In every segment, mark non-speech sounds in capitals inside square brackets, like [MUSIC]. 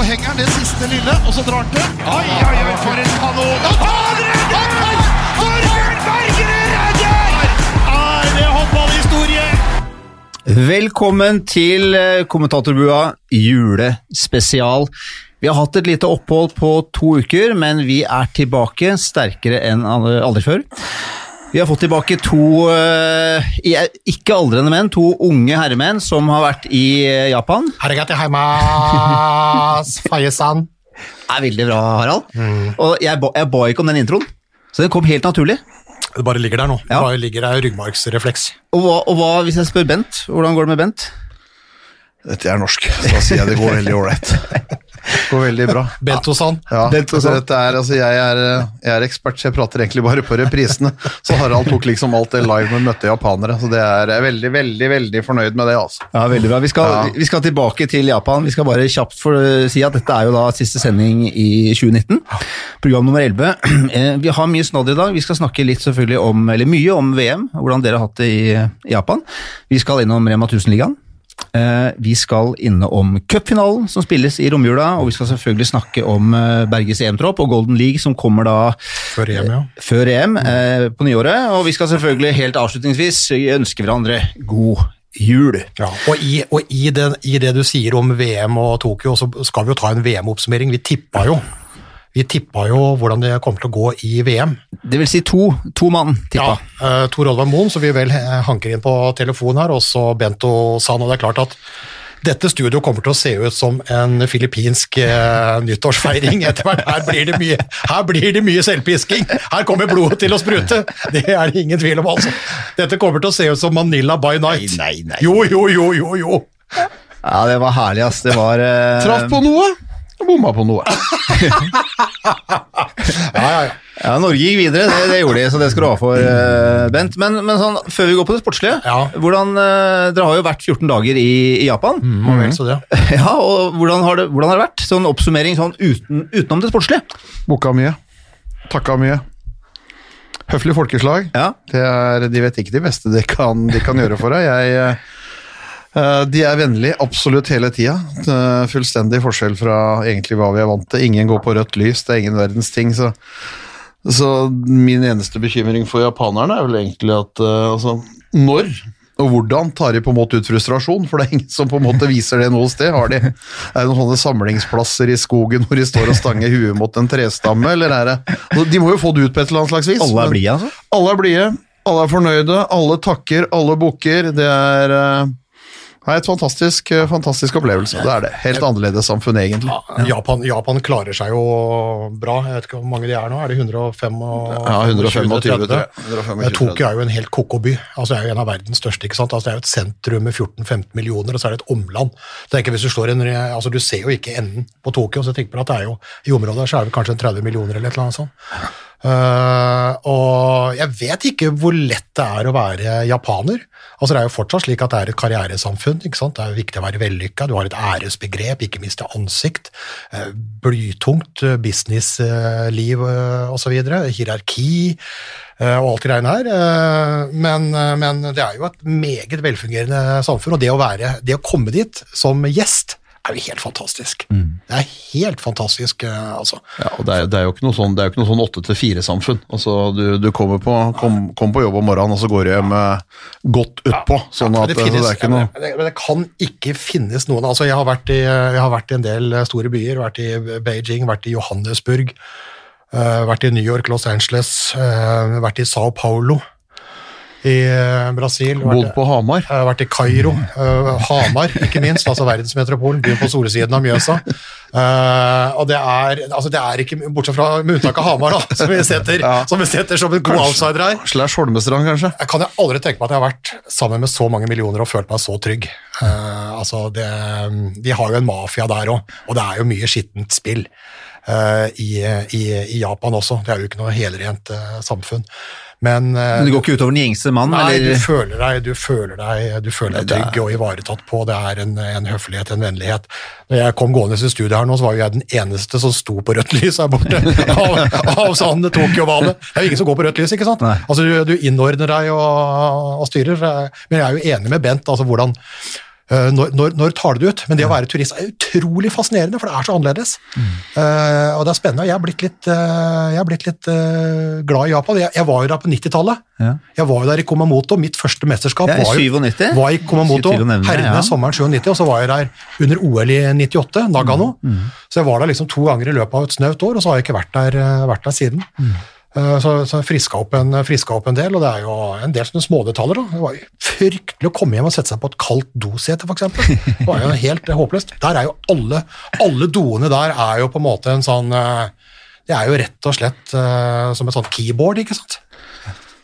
så henger han det siste lille, og så drar han til. Oi, oi, oi, for en kanon! Og han redder! Torbjørn Bergerud redder! Er det håndballhistorie? Velkommen til eh, kommentatorbua julespesial. Vi har hatt et lite opphold på to uker, men vi er tilbake sterkere enn aldri før. Vi har fått tilbake to eh, ikke aldrende menn, to unge herremenn som har vært i eh, Japan. Arigato heimas, [LAUGHS] fayesan. Det er veldig bra, Harald. Og jeg ba, jeg ba ikke om den introen, så den kom helt naturlig. Det bare ligger der nå. Det Ja. bare ligger der ryggmargsrefleks. Og hva, og hva hvis jeg spør Bent? Hvordan går det med Bent? Dette er norsk, så da sier jeg det går veldig ålreit. [LAUGHS] Går veldig bra. [LAUGHS] Bento-san. Ja, Bento-san. dette er, altså jeg, er, jeg er ekspert, så jeg prater egentlig bare på reprisene. Så Harald tok liksom alt det live med møtte japanere, så det er, jeg er veldig, veldig veldig fornøyd med det. altså. Ja, veldig bra. Vi skal, Ja. vi skal tilbake til Japan. Vi skal bare kjapt for, si at dette er jo da siste sending i 2019. Program nummer 11. [CLEARS THROAT] Eh, Vi har mye snadd i dag. Vi skal snakke litt selvfølgelig om, eller mye om VM, hvordan dere har hatt det i Japan. Vi skal innom Rema 1000-ligaen. Eh, Vi skal innom cupfinalen som spilles i romjula, og vi skal selvfølgelig snakke om eh, Berges EM-tropp og Golden League som kommer da Før EM, ja. før EM eh, på nyåret. Og vi skal selvfølgelig helt avslutningsvis ønske hverandre god jul. ja. Og, i, og i, det, i det du sier om VM og Tokyo, så skal vi jo ta en VM-oppsummering. Vi tippa jo vi tippa jo hvordan det kommer til å gå i VM. Det vil si to, to mann, tippa. Ja, uh, Tor Olvar Moen, som vi vel eh, hanker inn på telefon her, og så Bento San. Og det er klart at dette studio kommer til å se ut som en filippinsk eh, nyttårsfeiring etter hvert. Her blir, det mye, her blir det mye selvpisking! Her kommer blodet til å sprute! Det er det ingen tvil om, altså. Dette kommer til å se ut som Manila by night. Nei, nei, nei. Jo, jo, jo, jo, jo! Ja, det var herlig, ass. Det var eh, Traff på noe, bomma på noe. [LAUGHS] Ja, ja, ja. Ja, Norge gikk videre, det, det gjorde de, så det skal du ha for, uh, Bent. Men, men sånn, før vi går på det sportslige, Ja. hvordan, uh, dere har jo vært 14 dager i, i Japan. Mm, vel så det. [LAUGHS] Ja, og hvordan har, det, hvordan har det vært? Sånn oppsummering sånn uten, utenom det sportslige. Booka mye. Takka mye. Høflig folkeslag. Ja. Det er, de vet ikke det beste de kan, de kan gjøre for deg. Jeg, eh, de er vennlige absolutt hele tida. Eh, Fullstendig forskjell fra egentlig hva vi er vant til. Ingen går på rødt lys, det er ingen verdens ting. Så, så min eneste bekymring for japanerne er vel egentlig at eh, altså, når og hvordan tar de på en måte ut frustrasjon? For det er ingen som på en måte viser det noe sted. Har de, er det noen sånne samlingsplasser i skogen hvor de står og stanger huet mot en trestamme, eller er det altså, De må jo få det ut på et eller annet slags vis. Alle er blide, altså. alle er blide, alle er fornøyde, alle takker, alle bukker. Det er eh, Nei, et fantastisk, eh, fantastisk opplevelse. Det er det. Helt annerledes samfunn, egentlig. Japan, Japan klarer seg jo bra. Jeg vet ikke hvor mange de er nå. Er det 105? og- Ja, 125, 30? tror 125, Eh, Tokyo er jo en helt koko by. Altså, det er jo en av verdens største. ikke sant? Altså, det er jo et sentrum med 14-15 millioner, og så er det et omland. Tenker, hvis Du slår en, altså, du ser jo ikke enden på Tokyo, så jeg tenker på at det er jo, i området så er det kanskje 30 millioner eller et eller annet sånt. Eh, og jeg vet ikke hvor lett det er å være japaner. Altså Det er jo fortsatt slik at det er et karrieresamfunn. ikke sant? Det er jo viktig å være vellykka, du har et æresbegrep, ikke miste ansikt. Uh, Blytungt eh, businessliv uh, osv. Hierarki eh, og alt det greiene her. eh, Men, eh, men det er jo et meget velfungerende samfunn, og det å, være, det å komme dit som gjest er jo helt fantastisk. Det er helt fantastisk, eh, altså. Ja, og det er, det er jo ikke noe sånn, det er jo ikke noe sånn åtte til fire-samfunn. Altså, du, du kommer på, kom, kom på jobb om morgenen, og så går du hjem eh, godt utpå. sånn Ja, at men det, finnes, det er ikke noe men det, men det kan ikke finnes noen altså jeg har, vært i, jeg har vært i en del store byer, vært i Beijing, vært i Johannesburg, uh, vært i New York, Los Angeles, uh, vært i Sao Paulo i eh, Brasil. Bodd på Hamar. jeg har vært i Kairo, eh, Hamar ikke minst, altså verdensmetropolen, byen på solsiden av Mjøsa. Eh, og det er, altså det er ikke, bortsett fra med unntak av Hamar, da, som vi setter, som, vi setter som en god outsider her, Slash Holmestrand, kanskje. jeg kan jeg aldri tenke meg at jeg har vært sammen med så mange millioner og følt meg så trygg. Altså det, de har jo en mafia der òg, og det er jo mye skittent spill i, i, i Japan også. Det er jo ikke noe helrent samfunn. Men, eh, Men det går ikke utover den gjengse mann? Nei, du føler deg, du føler deg, du føler deg trygg og ivaretatt på. Det er en, en høflighet, en vennlighet. Når jeg kom gående til studiet her nå, så var jo jeg den eneste som sto på rødt lys her borte. [LAUGHS] av, av sånn Tokyo-bane. Det er jo ingen som går på rødt lys, ikke sant? Nei. Altså, du, du innordner deg og, og styrer. Men jeg er jo enig med Bent, altså hvordan når, når, når tar du det ut? Men det å være turist er utrolig fascinerende, for det er så annerledes. Eh, og det er spennende. Jeg har blitt litt, uh, jeg har blitt litt uh, glad i Japan. Jeg, jeg var jo der på 90-tallet. Ja. Jeg var jo der i Komamoto. Mitt første mesterskap var, jo, 97. var i det, herrene ja. sommeren 97, og så var jeg der under OL i 98, Nagano. Mm, Så jeg var der liksom to ganger i løpet av et snaut år, og så har jeg ikke vært der, eh, vært der siden. Eh, Så, så friska opp, en, opp en del, og det er jo en del sånne smådetaljer. Det var fryktelig å komme hjem og sette seg på et kaldt dosete, f.eks. Det var jo helt håpløst. Der er jo alle, alle doene der er jo på en måte en sånn eh, Det er jo rett og slett eh, som et sånt keyboard, ikke sant.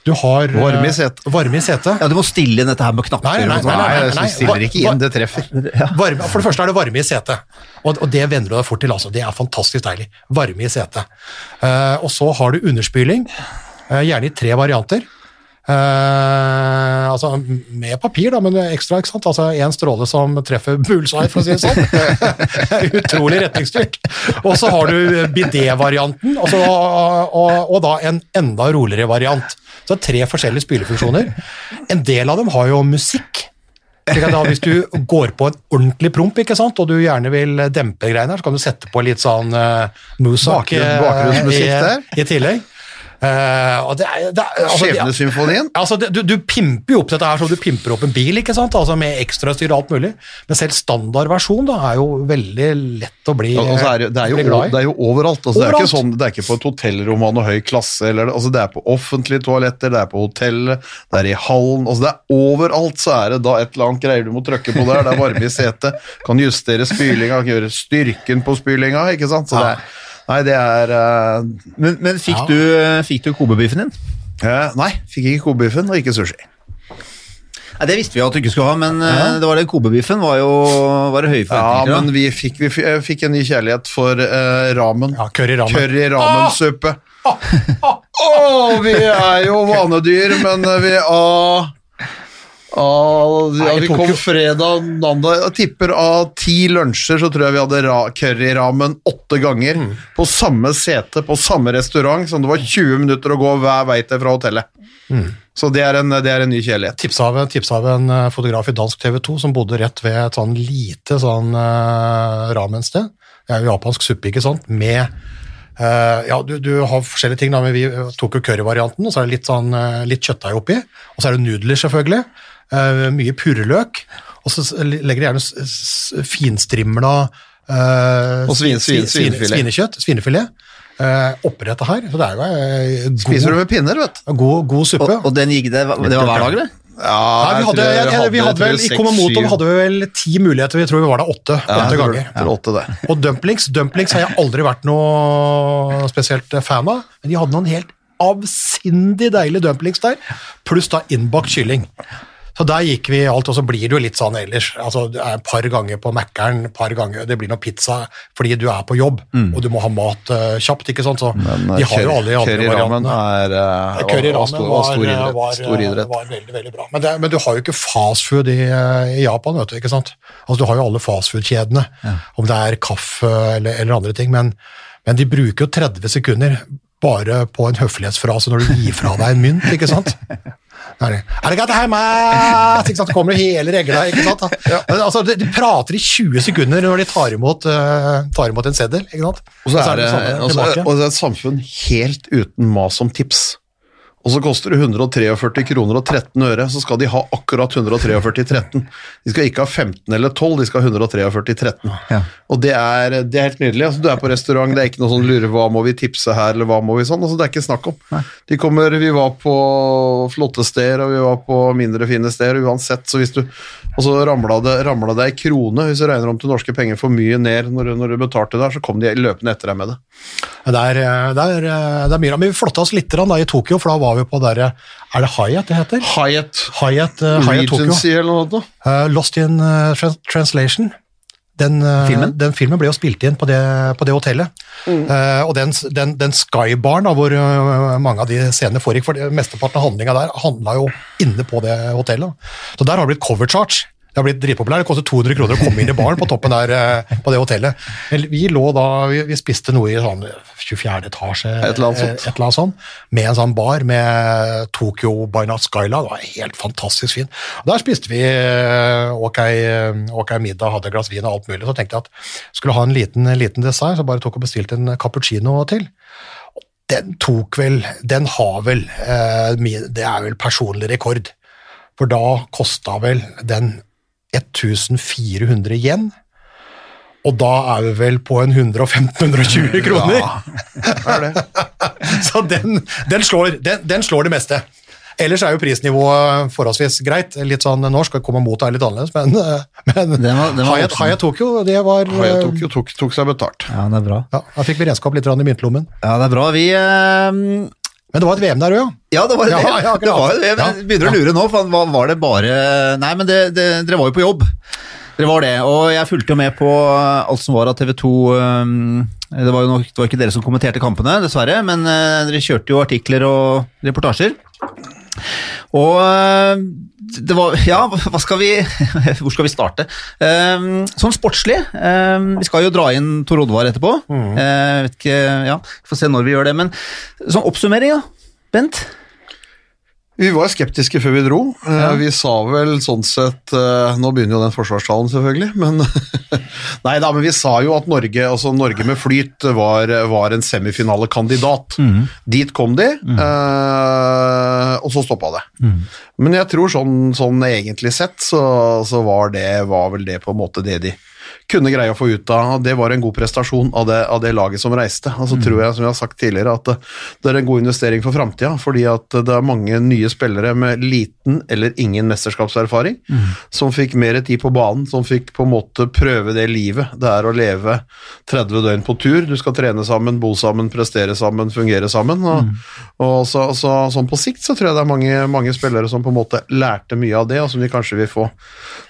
Du har eh, Varme i setet. Varme i setet. Ja, du må stille inn dette her med knapper. Nei, nei, nei, nei, Nei, jeg stiller ikke inn, det treffer. [LAUGHS] Varme, for det første er det varme i setet, og, og det venner du deg fort til. altså. Det er fantastisk deilig. Varme i setet. Uh, og så har du underspyling, uh, gjerne i tre varianter. Eh, altså med papir, da, men ekstra. ikke sant? Altså En stråle som treffer bullseye, for å si det sånn. [LAUGHS] Utrolig retningsstyrt. Og så har du bidé-varianten, og, så- og, og da en enda roligere variant. Så det er tre forskjellige spylefunksjoner. En del av dem har jo musikk. Da, hvis du går på en ordentlig promp, ikke sant, og du gjerne vil dempe greiene her, så kan du sette på litt sånn uh, Muzak Bakgrunn- eh, i, i tillegg. Og det det altså, Skjebnesymfonien. Altså, du, du pimper jo opp dette her som du pimper opp en bil, ikke sant? Altså med ekstrastyr og alt mulig. Men selv standardversjon da, er jo veldig lett å bli, og er det, er jo, glad i. det er jo overalt. Altså, Det, er ikke sånn, det er ikke på et hotellrom av noe høy klasse. Eller, altså, det er på offentlige toaletter, det er på hotellet, det er i hallen. Altså, det er Overalt så er det da et eller annet greier du må trykke på der. Det er varme i setet. Kan justere spylinga, kan gjøre styrken på spylinga. ikke sant? Så det er, nei, det er uh, Men, men fikk, Ja. du, fikk du kobebiffen din? Uh, Nei, fikk ikke kobebiffen og ikke sushi. Nei, Det visste vi at du ikke skulle ha, men eh, det var det kobebiffen var jo var det høye Ja, men vi fikk, vi fikk en ny kjærlighet for eh, ramen. Ja, curry ramen. Curry ramensuppe. Å, vi er jo vanedyr, men vi ah, ah, ja, Vi kom fredag, mandag Jeg tipper av ti lunsjer så tror jeg vi hadde ra curryramen åtte ganger. Mm. På samme sete, på samme restaurant, som det var 20 minutter å gå hver vei til fra hotellet. Mm. Så det er en, det er en ny kjærlighet. Tips av en eh, fotograf i dansk TV 2 som bodde rett ved et sånn lite sånn uh, ramensted. Det er jo japansk suppe, ikke sant, med Uh, ja, du, du har forskjellige ting, da, men vi tok jo curryvarianten, og så er det litt, sånn, uh, litt kjøttdeig oppi, og så er det nudler selvfølgelig, eh, mye purreløk, og så legger de gjerne finstrimla uh, Og svin- svin- svin- svinekjøtt, svinefilet, Uh, oppi her, så det er jo god, Spiser du med pinner, vet du? god, god suppe. Og, og den gikk det, det var hver dag, det? Ja, Nei, vi hadde, jeg, jeg jeg, vi hadde vel, I seks, hadde vi vel ti muligheter, vi tror vi var der åtte, Ja, åtte ganger. jeg åtte. Og dumplings dumplings har jeg aldri vært noe spesielt fan av, men de hadde noen helt avsindig deilige dumplings der, pluss da innbakt kylling. Så der gikk vi alt, og så blir det jo litt sånn ellers. Altså, det er et par ganger på Mækkern, par ganger, det blir noe pizza fordi du er på jobb, og du må ha mat uh, kjapt, ikke sant? Så Mm. Men de har jo alle de andre variantene. er eh, Curry var- var stor, var, var stor idrett. var, Stor idrett. var veldig, veldig bra. Men, det, men du har jo ikke fastfood i, i Japan, vet du, ikke sant? Altså, du har jo alle fastfood-kjedene, om det er kaffe eller, eller andre ting, men, men de bruker jo 30 sekunder bare på en høflighetsfrase når du gir fra deg en mynt, ikke sant? [LAUGHS] Det er det. Er det greit hjemme? Ikke sant? Så kommer det hele regla, ikke sant? [LAUGHS] Altså, de, de prater i 20 sekunder når de tar imot, uh, tar imot en seddel, ikke sant? Og så er det, samme og så- er, og det er et samfunn helt uten mas om tips. Og så koster det 143 kroner og 13 øre, så skal de ha akkurat 143,13. De skal ikke ha 15 eller 12, de skal ha 143,13. Ja. Og det er, det er helt nydelig. Altså, du er på restaurant, det er ikke noe sånn lure hva må vi tipse her, eller hva må vi sånn. Altså, det er ikke snakk om. De kommer, vi var på flotte steder, og vi var på mindre fine steder, uansett. Så hvis du, og så ramla det, ramla det ei krone, hvis du regner om til norske penger for mye ned når, når du betalte der, så kom de løpende etter deg med det. Det er, eh, det er, eh, det er mye, men vi flotta oss litt da, i Tokyo, for da var vi på der, eh, er det Hyatt det heter? Hyatt Hyatt, uh, Hyatt Tokyo. Eller noe da. Uh, Lost in uh, Translation. Den eh, Filmen? den filmen ble jo spilt inn på det, på det hotellet. Eh, og den, den, den skybaren hvor uh, mange av de scenene foregikk, for mesteparten av handlinga der handla jo inne på det hotellet. Så der har det blitt cover charge. Det har blitt dritpopulært. Det koster 200 kroner å komme inn i baren på toppen der eh, på det hotellet. Vi lå da, vi, spiste noe i sånn 24. etasje, Et eller annet sånt. eh, et eller annet sånt, med en sånn bar med Tokyo by Night Skyline. Det var helt fantastisk fin. Der spiste vi eh, ok, ok middag, hadde et glass vin og alt mulig. Så tenkte jeg at skulle ha en liten, liten dessert, så bare tok og bestilte en cappuccino til. Den tok vel, den har vel, eh, det er vel personlig rekord. For da kosta vel den 1400 yen. Og da er vi vel på en 115-120 [LAUGHS] kroner. Er det? [LAUGHS] Så den, den, slår, den, den slår det meste. Ellers er jo prisnivået forholdsvis greit. Litt sånn norsk, og kommer mot er litt annerledes, men, [LAUGHS] men Den var- den var Haya, voksen. Haya Tokyo, det var Haya Tokyo tok, tok seg betalt. Ja, det er bra. ja, Da fikk vi redskap litt i myntlommen. Ja, det er bra. Vi eh, Men det var et VM der òg, ja. Ja, det var Ja, ja, det var et VM. Jeg begynner å lure nå, for var det bare Nei, men det, det, dere var jo på jobb. Dere var det, og jeg fulgte jo med på alt som var av TV 2 Det var jo nok, det var ikke dere som kommenterte kampene, dessverre, men eh, dere kjørte jo artikler og reportasjer. Og eh, det var Ja, hva skal vi [LAUGHS] Hvor skal vi starte? Sånn sportslig eh, Vi skal jo dra inn Tor Oddvar etterpå. Eh, Jeg vet ikke, ja, Vi får se når vi gjør det. Men sånn oppsummering, da. Bent? Vi var skeptiske før vi dro. Ja. Vi sa vel sånn sett eh, Nå begynner jo den forsvarstalen, selvfølgelig, men [LAUGHS] Nei da, men vi sa jo at Norge, altså Norge med flyt var, var en semifinalekandidat. Dit kom de, mm. og så stoppa det. Men jeg tror sånn, sånn egentlig sett, så, så var, det, var vel det på en måte det de kunne greie å få ut av. Det var en god prestasjon av det, av det laget som reiste. Og så tror jeg, som jeg har sagt tidligere, at det, det er en god investering for framtida, fordi at det er mange nye spillere med liten eller ingen mesterskapserfaring som fikk mer tid på banen, som fikk på en måte prøve det livet det er å leve 30 døgn på tur. Du skal trene sammen, bo sammen, prestere sammen, fungere sammen. Og, og så, så, sånn på sikt så tror jeg det er mange, mange spillere som på en måte lærte mye av det, og som vi kanskje vil få,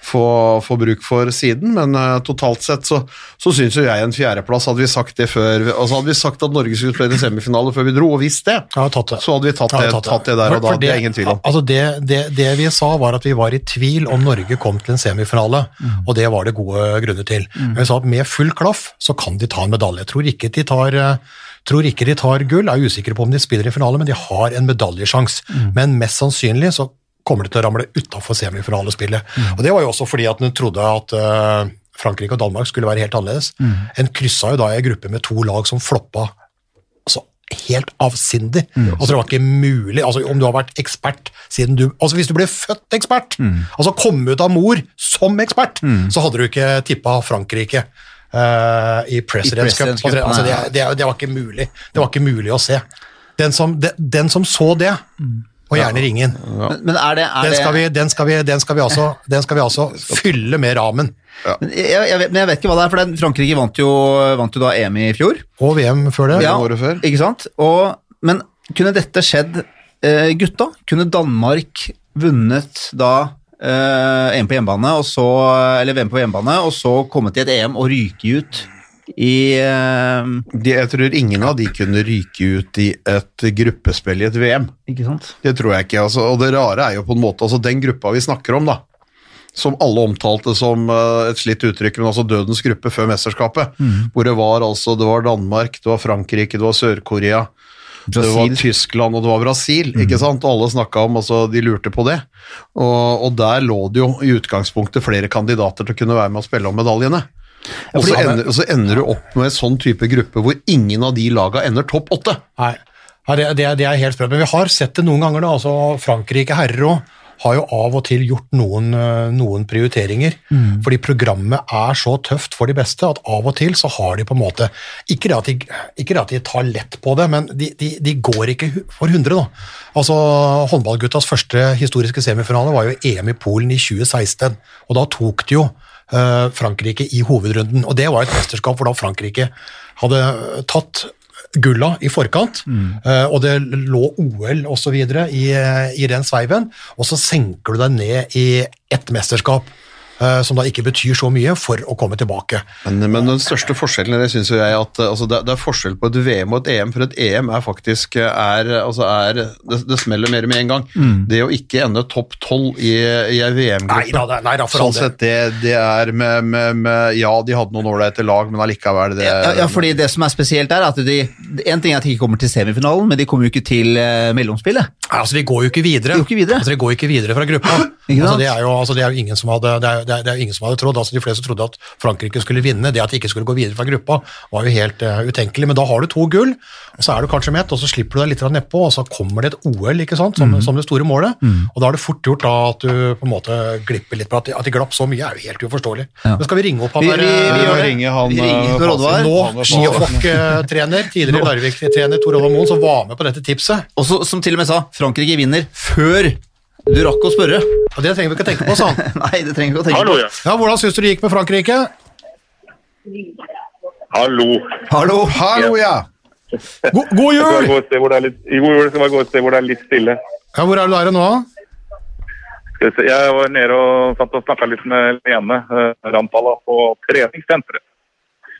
få, få bruk for siden, men uh, totalt sett så, så syns jo jeg en fjerdeplass, hadde vi sagt det før altså Hadde vi sagt at Norge skulle spille semifinale før vi dro, og visst det, det. så hadde vi tatt det, tatt det der og da, det er ingen tvil om. Altså det, vi sa var at vi var i tvil om Norge kom til en semifinale, Mm. og det var det gode grunner til. Men vi sa at med full klaff så kan de ta en medalje. Jeg tror ikke de tar, eh, tror ikke de tar gull, er usikker på om de spiller i finale, men de har en medaljesjans. Mm. Men mest sannsynlig så kommer de til å ramle utafor semifinalespillet. Mm. Og det var jo også fordi at hun trodde at eh, Frankrike og Danmark skulle være helt annerledes. Mm. En kryssa jo da i en gruppe med to lag som floppa altså, helt avsindig. Mm. Altså, det var ikke mulig, altså, om du har vært ekspert siden du Altså, hvis du ble født ekspert, Mm. altså kom ut av mor som ekspert, så hadde du ikke tippa Frankrike. Uh, I President's Cup. Altså, det, det, det var ikke mulig. Det var ikke mulig å se. Den som, de, den som så det, og gjerne ringen, Men, men er det, er den skal, vi, den, skal vi, den, skal vi altså, skal vi fylle med ramen. men jeg, jeg, vet, men jeg vet ikke hva det er, for den, Frankrike vant jo, vant jo da EM i fjor. Og VM før det. Ja, året før. Ikke sant? Og, men kunne dette skjedd eh, gutta? Kunne Danmark vunnet da eh, EM på hjemmebane, og så, eller VM på hjemmebane, og så kommet i et EM og ryke ut i uh, De, jeg tror ingen av de kunne ryke ut i et gruppespill i et VM. Ikke sant? Det tror jeg ikke. Altså, og det rare er jo på en måte altså Den gruppa vi snakker om, da, som alle omtalte som uh, et slitt uttrykk, men altså dødens gruppe før mesterskapet, hvor det var altså det var Danmark, det var Frankrike, det var Sør-Korea, det var Tyskland og det var Brasil, ikke sant? Og alle snakka om, altså de lurte på det. Og, og der lå det jo i utgangspunktet flere kandidater til å kunne være med og spille om medaljene. Og så ender, og så ender du opp med en sånn type gruppe hvor ingen av de laga ender topp åtte. Nei, det, det, det er helt sprøtt. Men vi har sett det noen ganger. da, altså Frankrike herrer òg har jo av og til gjort noen, øh, noen prioriteringer. Fordi programmet er så tøft for de beste at av og til så har de på en måte Ikke at de, ikke at de tar lett på det, men de, de, de går ikke for 100, da. Altså, Håndballguttas første historiske semifinale var jo EM i Polen i 2016, og da tok de jo Frankrike i hovedrunden. Og det var et mesterskap hvor da Frankrike hadde tatt gulla i forkant, mm. og det lå OL osv. I, eh, i den sveiven, og så senker du deg ned i ett mesterskap. Eh, som da ikke betyr så mye, for å komme tilbake. Men, men den største forskjellen det synes jeg at altså det, det er forskjell på et VM og et EM, for et EM er faktisk er, altså er, det, det smeller mer med en gang. Det å ikke ende topp tolv i, i en VM-gruppe Sånn sett, det, det er med, med, med Ja, de hadde noen ålreite lag, men allikevel det, Ja, ja, fordi det som er spesielt er at de En ting er at de ikke kommer til semifinalen, men de kommer jo ikke til eh, mellomspillet. Nei, altså, de går jo ikke videre. De går ikke videre. Altså, de går ikke videre fra gruppa. [GASPS] Altså, det, er jo, altså, det er jo ingen som hadde, det er, det er, det er jo ingen som hadde trodd. Altså, de fleste trodde at Frankrike skulle vinne. Det at de ikke skulle gå videre fra gruppa, var jo helt uh, utenkelig. Men da har du to gull, og så er du kanskje mett, og så slipper du deg litt nedpå, og så kommer det et OL ikke sant, Mm. som, som det store målet. Og da er det fort gjort da, at du på en måte glipper litt. på At de, at de glapp så mye, er jo helt uforståelig. Ja. Men skal vi ringe opp han der vi- vi vi, vi ringer han, ringer eh, Oddvar. nå er ski- og flokk-trener, tidligere Larvik-trener Tor Olav Moen, som var med på dette tipset. Og så, som til og med sa, Frankrike vinner før du rakk å spørre. Og det trenger vi ikke å tenke på, sa han. [LAUGHS] Nei, det trenger vi ikke å tenke Hallo, på. ja. Ja, Hvordan syns du det gikk med Frankrike? Hallo. Hallo! Hallo, ja! God, god jul! god jul skal jeg gå et sted hvor det er litt stille. Ja, Hvor er du der nå? Jeg var nede og satt og snakka litt med Lene eh, Rantala på treningssenteret.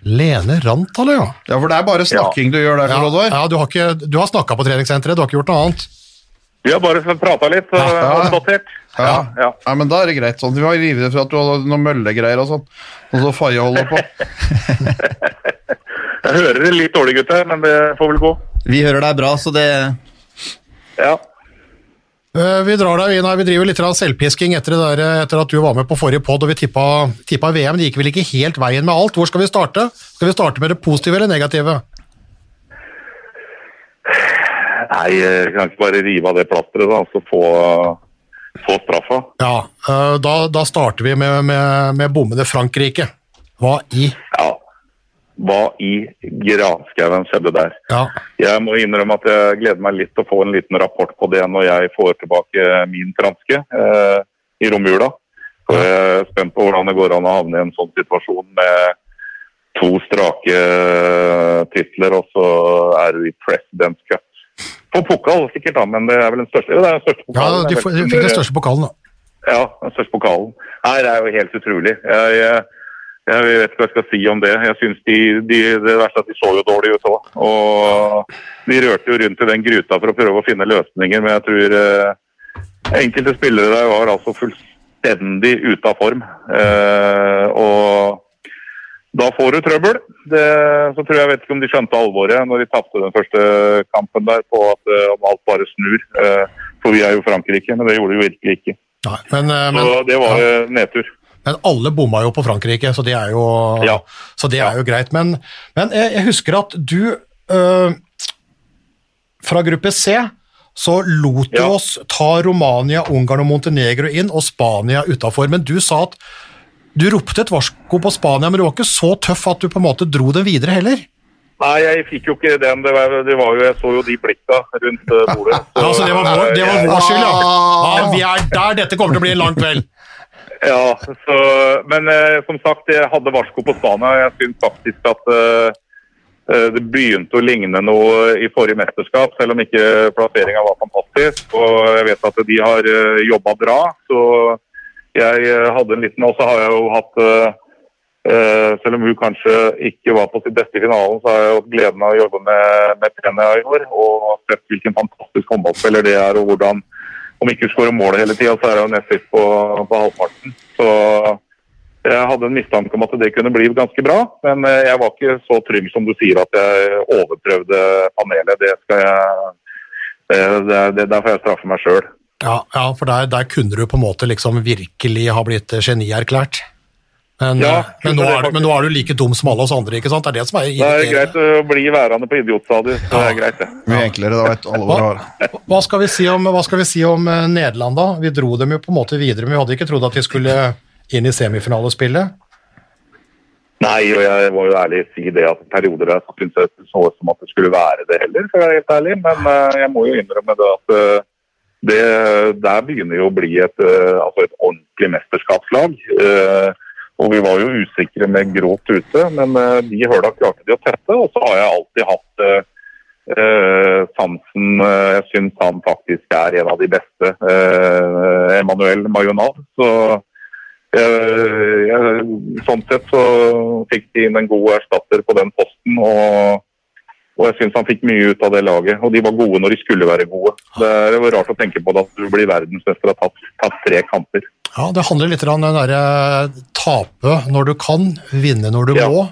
Lene Rantala, ja. Ja, for det er bare snakking du gjør der, Ja, ja, du har, ikke, du har snakka på treningssenteret, du har ikke gjort noe annet? Vi har bare prata litt og Ja. Ja. ja. ja, men da er det greit. sånn. Vi var livredde for at du hadde noen møllegreier og sånn. Og så Faye holder på. [LAUGHS] Jeg hører det litt dårlig, gutter, men det får vel gå. Vi hører deg bra, så det Ja. Eh, Vi drar deg inn her, vi driver litt selvpisking etter, det der, etter at du var med på forrige pod og vi tippa, tippa VM. Det gikk vel ikke helt veien med alt. Hvor skal vi starte? Skal vi starte med det positive eller negative? Nei, jeg kan ikke bare rive av det plasteret, og så få, få straffa. Ja, eh, da, da starter vi med, med, med bommene Frankrike. Hva i Ja. Hva i granskauen skjedde der? Ja, Jeg må innrømme at jeg gleder meg litt til å få en liten rapport på det når jeg får tilbake min franske eh, i romjula. Så jeg er spent på hvordan det går an å havne i en sånn situasjon med to strake eh, titler, og så er du i President's Cup. På pokal sikkert, da, men det er vel den største, det er den største ja du, får- du fikk den største pokalen, da. Ja, den største pokalen. Det er jo helt utrolig. Jeg, jeg, jeg vet ikke hva jeg skal si om det. Jeg synes de, de, Det verste er at de så jo dårlig ut òg. Og de rørte jo rundt i den gruta for å prøve å finne løsninger, men jeg tror eh, enkelte spillere der var altså fullstendig ute av form. Eh, og da får du trøbbel. Det, så tror jeg, vet ikke om de skjønte alvoret når de tapte den første kampen der, på at eh, om alt bare snur. Eh, for vi er jo Frankrike, men det gjorde de jo virkelig ikke. Nei, men, eh, men, Så det var ja. nedtur. men alle bomma jo på Frankrike, så det er jo, Ja. så det er jo greit. Men, men jeg, jeg husker at du øh, Fra gruppe C så lot du Ja. oss ta Romania, Ungarn og Montenegro inn, og Spania utafor. Men du sa at du ropte et varsko på Spania, men du var ikke så tøff at du på en måte dro den videre heller. Nei, jeg fikk jo ikke den. Det var, det var jo, jeg så jo de blikka rundt eh, bordet. Så, [LAUGHS] Ja, så det var vår, det var vår skyld, ja. ja. Vi er der, dette kommer til å bli en lang kveld. [LAUGHS] Ja, så, men eh, som sagt, jeg hadde varsko på Spania. Jeg syns faktisk at eh, eh, det begynte å ligne noe i forrige mesterskap, selv om ikke plasseringa var fantastisk. Og jeg vet at de har eh, jobba bra. Så jeg eh, hadde en liten Og så har jeg jo hatt eh, eh, Selv om hun kanskje ikke var på sitt beste i finalen, så har jeg hatt gleden av å jobbe med, med Penia i år. Og sett hvilken fantastisk håndballspiller det er, og hvordan om ikke hun skårer målet hele tida, så er hun nest sist på, på halvparten. Så jeg hadde en mistanke om at det kunne bli ganske bra, men jeg var ikke så trygg som du sier at jeg overprøvde panelet. Det skal jeg det, det, Der får jeg straffer meg sjøl. Ja, ja for der, der kunne du på en måte liksom virkelig ha blitt eh, genierklært. Men, Ja, eh, men, nå er du- men nå er du like dum som alle oss andre, ikke sant? Det er det som er Det er greit å bli værende på idiotstadiet. Det er greit, det. Mye enklere, da vet alle hvor hva. Hva skal vi si om, hva skal vi si om eh, Nederland, da? Vi dro dem jo på en måte videre, men vi hadde ikke trodd at de skulle inn i semifinalespillet. Nei, og jeg må jo ærlig si det at perioder der så syntes det så ut som at det skulle være det heller, for å være helt ærlig. Men jeg må jo innrømme det at det der begynner jo å bli et, eh, altså et ordentlig mesterskapslag. Eh, og vi var jo usikre med gråt ute, men eh, de høla klarte de å tette. Og så har jeg alltid hatt eh, sansen Jeg syns han faktisk er en av de beste. Eh, Emanuel Mayonnaud. Så eh, jeg, sånn sett så fikk de inn en god erstatter på den posten. og og jeg syns han fikk mye ut av det laget. Og de var gode når de skulle være gode. Det er jo rart å tenke på det at du blir verdensmester og har tatt, tatt tre kamper. Ja, Det handler litt om den derre tape når du kan, vinne når du Ja. må.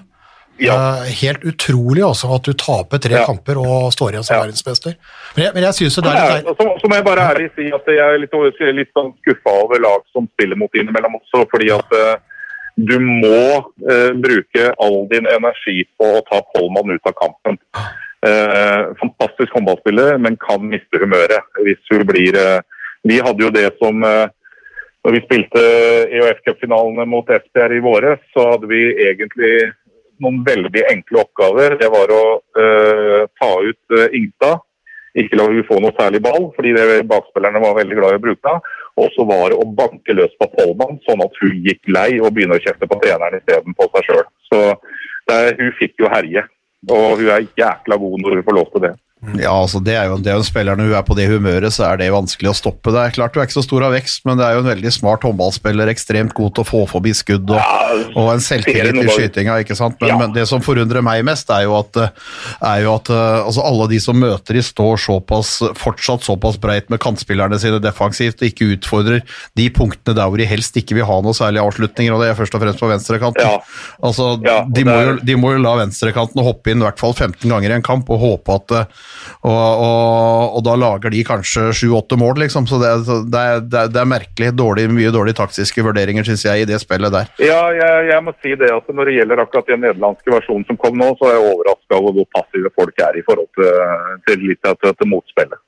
Ja. Eh, helt utrolig også at du taper tre Ja. kamper og står igjen som Ja. verdensmester. Men jeg, men jeg synes det er litt så, så må jeg bare ærlig si at jeg er litt, litt sånn skuffa over lag som spiller mot innimellom også, fordi at eh, du må eh, bruke all din energi på å ta Pollmann ut av kampen. Eh, fantastisk håndballspiller, men kan miste humøret hvis hun blir eh, Vi hadde jo det som eh, når vi spilte EOF-cupfinalene mot Esbjerg i våre, så hadde vi egentlig noen veldig enkle oppgaver. Det var å eh, ta ut uh, Ingstad, ikke la hun få noe særlig ball, fordi det, bakspillerne var veldig glad i å bruke henne. Og så var det å banke løs på Pollmann, sånn at hun gikk lei og begynner å kjefte på treneren istedenfor seg sjøl. Så det, hun fikk jo herje. Og hun er jækla god når hun får lov til det. Ja, altså det er jo det er jo en spiller Når hun er på det humøret, så er det vanskelig å stoppe. Det er klart Du er ikke så stor av vekst, men det er jo en veldig smart håndballspiller. Ekstremt god til å få forbi skudd og, og en selvtillit i skytinga. ikke sant? Men, Ja. men det som forundrer meg mest, er jo at, er jo at altså alle de som møter de, står såpass, fortsatt såpass breit med kantspillerne sine defensivt og ikke utfordrer de punktene der hvor de helst ikke vil ha noe særlig avslutninger, og det er først og fremst på venstrekanten. Ja. Altså, de, må er- jo, de må jo la venstrekanten hoppe inn i hvert fall 15 ganger i en kamp og håpe at og, og, og da lager de kanskje 7-8 mål, liksom. Så det, er- det, det, er, det er merkelig dårlig, mye dårlige taktiske vurderinger, syns jeg, i det spillet der. Ja, jeg, jeg må si det at når det gjelder akkurat den nederlandske versjonen som kom nå, så er jeg overraska over hvor passive folk er i forhold til, til litt til, til motspillet.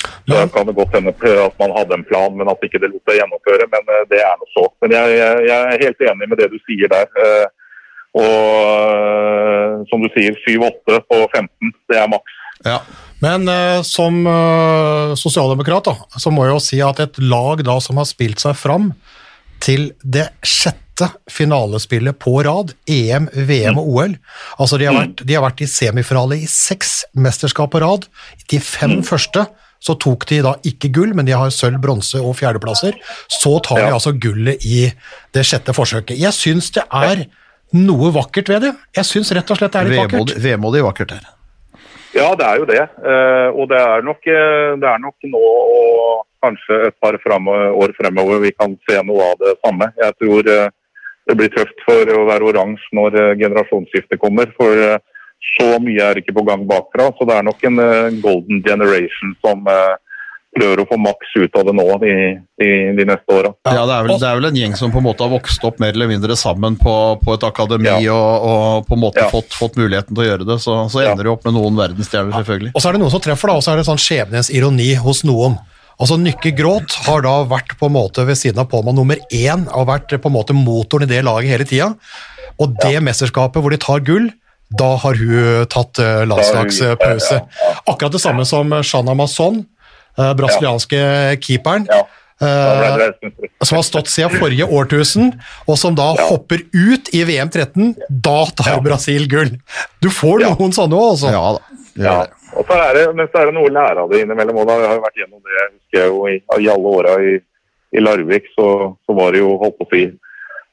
Så Ja. kan det godt hende at man hadde en plan, men at ikke det lot seg gjennomføre. Men eh, det er nå så. Men jeg, jeg, jeg er helt enig med det du sier der. Eh, Og eh, som du sier, 7-8 på 15, det er maks. Ja. Men eh, som eh, sosialdemokrat da, så må jeg jo si at et lag da som har spilt seg fram til det sjette finalespillet på rad, EM, VM og OL. Altså de har vært, de har vært i semifinale i seks mesterskap på rad. De fem første så tok de da ikke gull, men de har sølv, bronse og fjerdeplasser. Så tar de Ja. altså gullet i det sjette forsøket. Jeg syns det er noe vakkert ved det. Jeg syns rett og slett det er litt vakkert. Vemodig vakkert her. Ja, det er jo det. Eh, og det er nok, eh, det er nok nå og kanskje et par fremme, år fremover vi kan se noe av det samme. Jeg tror eh, det blir tøft for å være oransje når generasjonsskiftet kommer. For så mye er ikke på gang bakfra. Så det er nok en golden generation som prøver å få maks ut av det nå de, de, de neste åra. Ja, det er, vel, det er vel en gjeng som på en måte har vokst opp mer eller mindre sammen på, på et akademi Ja. og, og på en måte Ja. fått, fått muligheten til å gjøre det. Så, så Ja. ender det opp med noen verdensstjerner, selvfølgelig. Og så er det noen som treffer, da, og så er det sånn skjebnens ironi hos noen. Altså Nykke Gråt har da vært på en måte ved siden av Polman nummer én, og vært på en måte motoren i det laget hele tida. Og det mesterskapet hvor de tar gull, da har hun tatt eh, landslagspause. Akkurat det samme som Shanna Mason, brasilianske keeperen. Ja. Eh, som har stått siden forrige årtusen, og som da hopper ut i VM 13. Da tar Brasil gull! Du får Ja. noen sånne òg, altså. Ja da. Ja, og så er det, men så er det noe å lære av det innimellom. Og da har jo vært gjennom det jeg husker jeg jo i, i alle åra i, i Larvik, så, så var det jo holdt på å si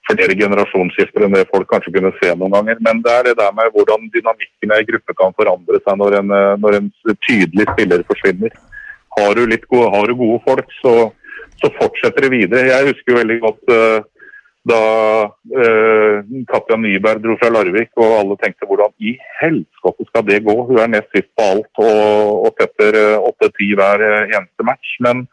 flere generasjonsskifter enn det folk kanskje kunne se noen ganger. Men det er det der med hvordan dynamikken i en gruppe kan forandre seg når en, eh, når en tydelig spiller forsvinner. Har du, litt gode, har du gode folk, så, så fortsetter det videre. Jeg husker veldig godt uh, da uh, Katja Nyberg dro fra Larvik, og alle tenkte hvordan i helskotte skal det gå? Hun er nest sist på alt og, og setter åtte-ti hver eh, eneste match. Men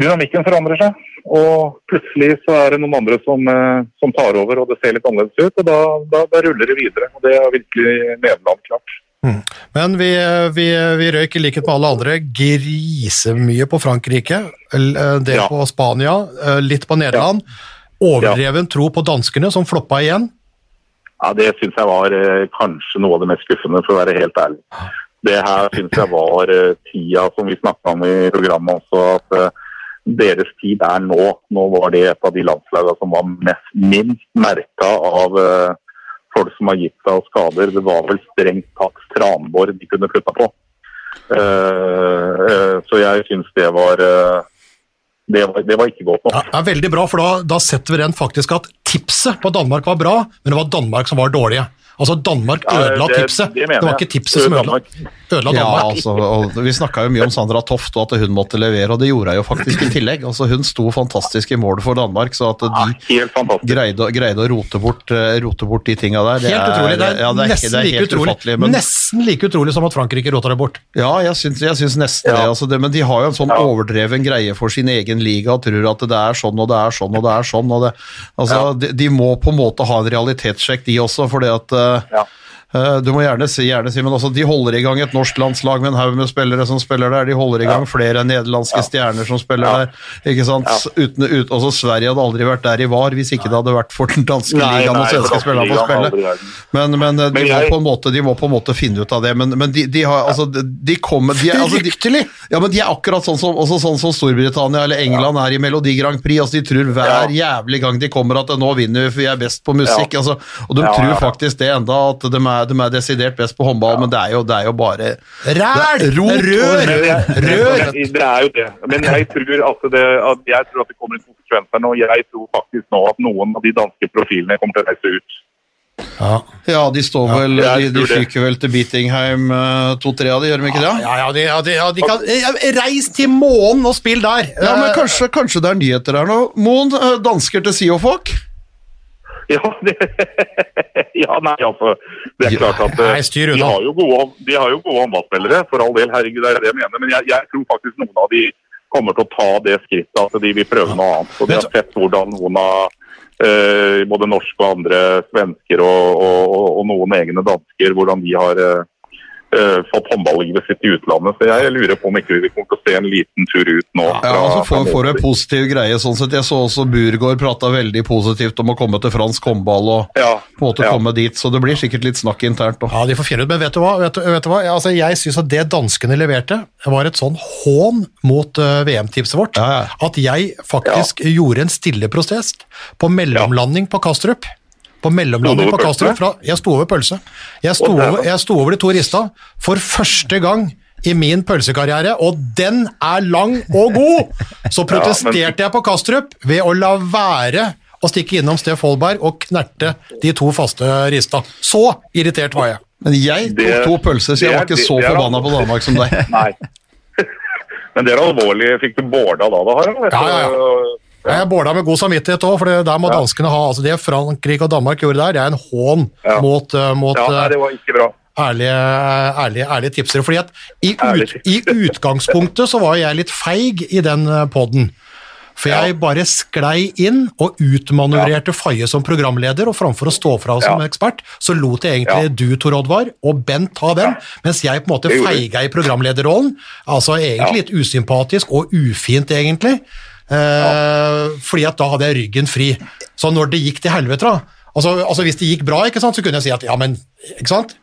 dynamikken forandrer seg, og plutselig så er det noen andre som, eh, som tar over, og det ser litt annerledes ut. og Da, da, da ruller det videre. og Det er virkelig Nederland klart. Men vi, vi, vi røyk i likhet med alle andre grisemye på Frankrike, eh, det Ja. på Spania, eh, litt på Nederland. Overdreven tro på danskene, som floppa igjen. Ja, Det syns jeg var eh, kanskje noe av det mest skuffende, for å være helt ærlig. Det her syns jeg var eh, tida som vi snakka om i programmet også, at eh, deres tid er nå. Nå var det et av de landslagene som var mest, minst merka av eh, folk som har gitt seg av skader. Det var vel strengt tatt tranbår de kunne putta på. Eh, eh, så jeg syns det var eh, det var, det var ikke godt nok. Ja, det er veldig bra, for da, da setter vi rent faktisk at tipset på Danmark var bra, men det var Danmark som var dårlige. Altså Danmark Ja, ødela det- tipset. det Det, var ikke tipset som ødela, Danmark. ødela Ja, Danmark. altså, og Vi snakka jo mye om Sandra Toft og at hun måtte levere, og det gjorde hun jo faktisk i tillegg. Altså, Hun sto fantastisk i mål for Danmark, så at de ja, greide, greide å rote bort, eh, rote bort de tinga der, det Helt utrolig. Det er, ja, det er, nesten, det er like utrolig. Men, nesten like utrolig som at Frankrike rota det bort. ja, jeg syns, jeg syns nesten Ja. det, altså det. Men de har jo en sånn overdreven greie for sin egen liga og tror at det er sånn og det er sånn og det er sånn. Og det, altså, de, må på en måte ha en realitetssjekk, de også, fordi at eh, Ja. Eh, Du må gjerne si, gjerne si men altså, de holder i gang et norsk landslag med en haug med spillere som spiller der. De holder i gang flere nederlandske stjerner som spiller Ja. der. ikke sant? Uten, ut, også Sverige hadde aldri vært der i var hvis ikke det hadde vært for den danske ligaen og svenske spillerne på spille. Men, men, eh, de, Men må på en måte, de må på en måte finne ut av det. Men, men de, de har altså, de, de kommer de, er- altså, de, ja, men de er akkurat sånn som, også sånn som Storbritannia eller England er i Melodi Grand Prix. altså De tror hver jævlig gang de kommer at nå vinner vi, for vi er best på musikk. Ja. altså, Og de Ja, tror ja, ja. faktisk det enda, at de er, de er desidert best på håndball, men det er jo, det er jo bare Ræl! Rot Rør! Rør! Det er jo det. Men jeg tror at det, at jeg tror at det kommer en konsekvens her nå. Jeg tror faktisk nå at noen av de danske profilene kommer til å reise ut. Ja. Ja, de står vel De, de fyker vel til Beatingheim, eh, to-tre av de, gjør de ikke det? Ja, ja, de, ja, de, ja, de kan Reis til månen og spill der! Ja, men Eh, kanskje, kanskje det er nyheter her nå. Moen, eh, dansker til Siofok? [LAUGHS] Ja, det, [LAUGHS] ja, nei, altså. Det er klart at eh, de har jo gode, de har jo gode håndballspillere, for all del. Herregud, det er det jeg mener. Men jeg, jeg tror faktisk noen av de kommer til å ta det skrittet at de vil prøve noe annet. Og de har sett hvordan noen av eh, både norske og andre svensker og, og, og, og noen egne dansker, hvordan de har eh, eh, fått håndballivet sitt i utlandet. Så jeg lurer på om ikke vi kommer til å se en liten tur ut nå. Ja, fra- altså får, får en positiv greie sånn sett. Jeg så også Burgård prata veldig positivt om å komme til fransk håndball og Ja, på en måte ja. komme dit, så det blir sikkert litt snakk internt òg. Ja, de får fjerne ut, men vet du hva? Vet du, vet du hva? Altså, jeg syns at det danskene leverte, var et sånn hån mot uh, VM-tipset vårt, Ja, ja. at jeg faktisk gjorde en stille prosess på mellomlanding på Kastrup. På mellomlandet på Kastrup. Fra, jeg sto over pølse. Jeg sto, over, jeg sto over de to rista for første gang i min pølsekarriere, og den er lang og god! Så [LAUGHS] protesterte jeg på Kastrup ved å la være å stikke innom Steff Holberg og knerte de to faste rista. Så irritert var jeg. Men jeg tok Det- to pølser, så jeg var ikke det- så det forbanna på Danmark som deg. [LAUGHS] Nei. [LAUGHS] Men det er alvorlig. Fikk du bårda da, da, Harald? Ja, ja, ja. Jeg båla med god samvittighet òg, for det der må Ja. danskene ha. altså Det Frankrike og Danmark gjorde der, det er en hån Ja. mot, eh, mot Ja, eh, det var ikke bra. ærlige, ærlige, ærlige tipsere. fordi at i, ut, I [LAUGHS] utgangspunktet så var jeg litt feig i den poden. For jeg bare sklei inn og utmanøvrerte Faye som programleder, og framfor å stå fra som Ja. ekspert, så lot jeg egentlig Ja. du, Tor Oddvar, og Bent ta den, mens jeg på en måte feiga i programlederrollen. Altså egentlig litt usympatisk og ufint, egentlig. Eh, fordi at da hadde jeg ryggen fri. Så når det gikk til helvete, da altså, altså Hvis det gikk bra, ikke sant, så kunne jeg si at ja, men ikke sant?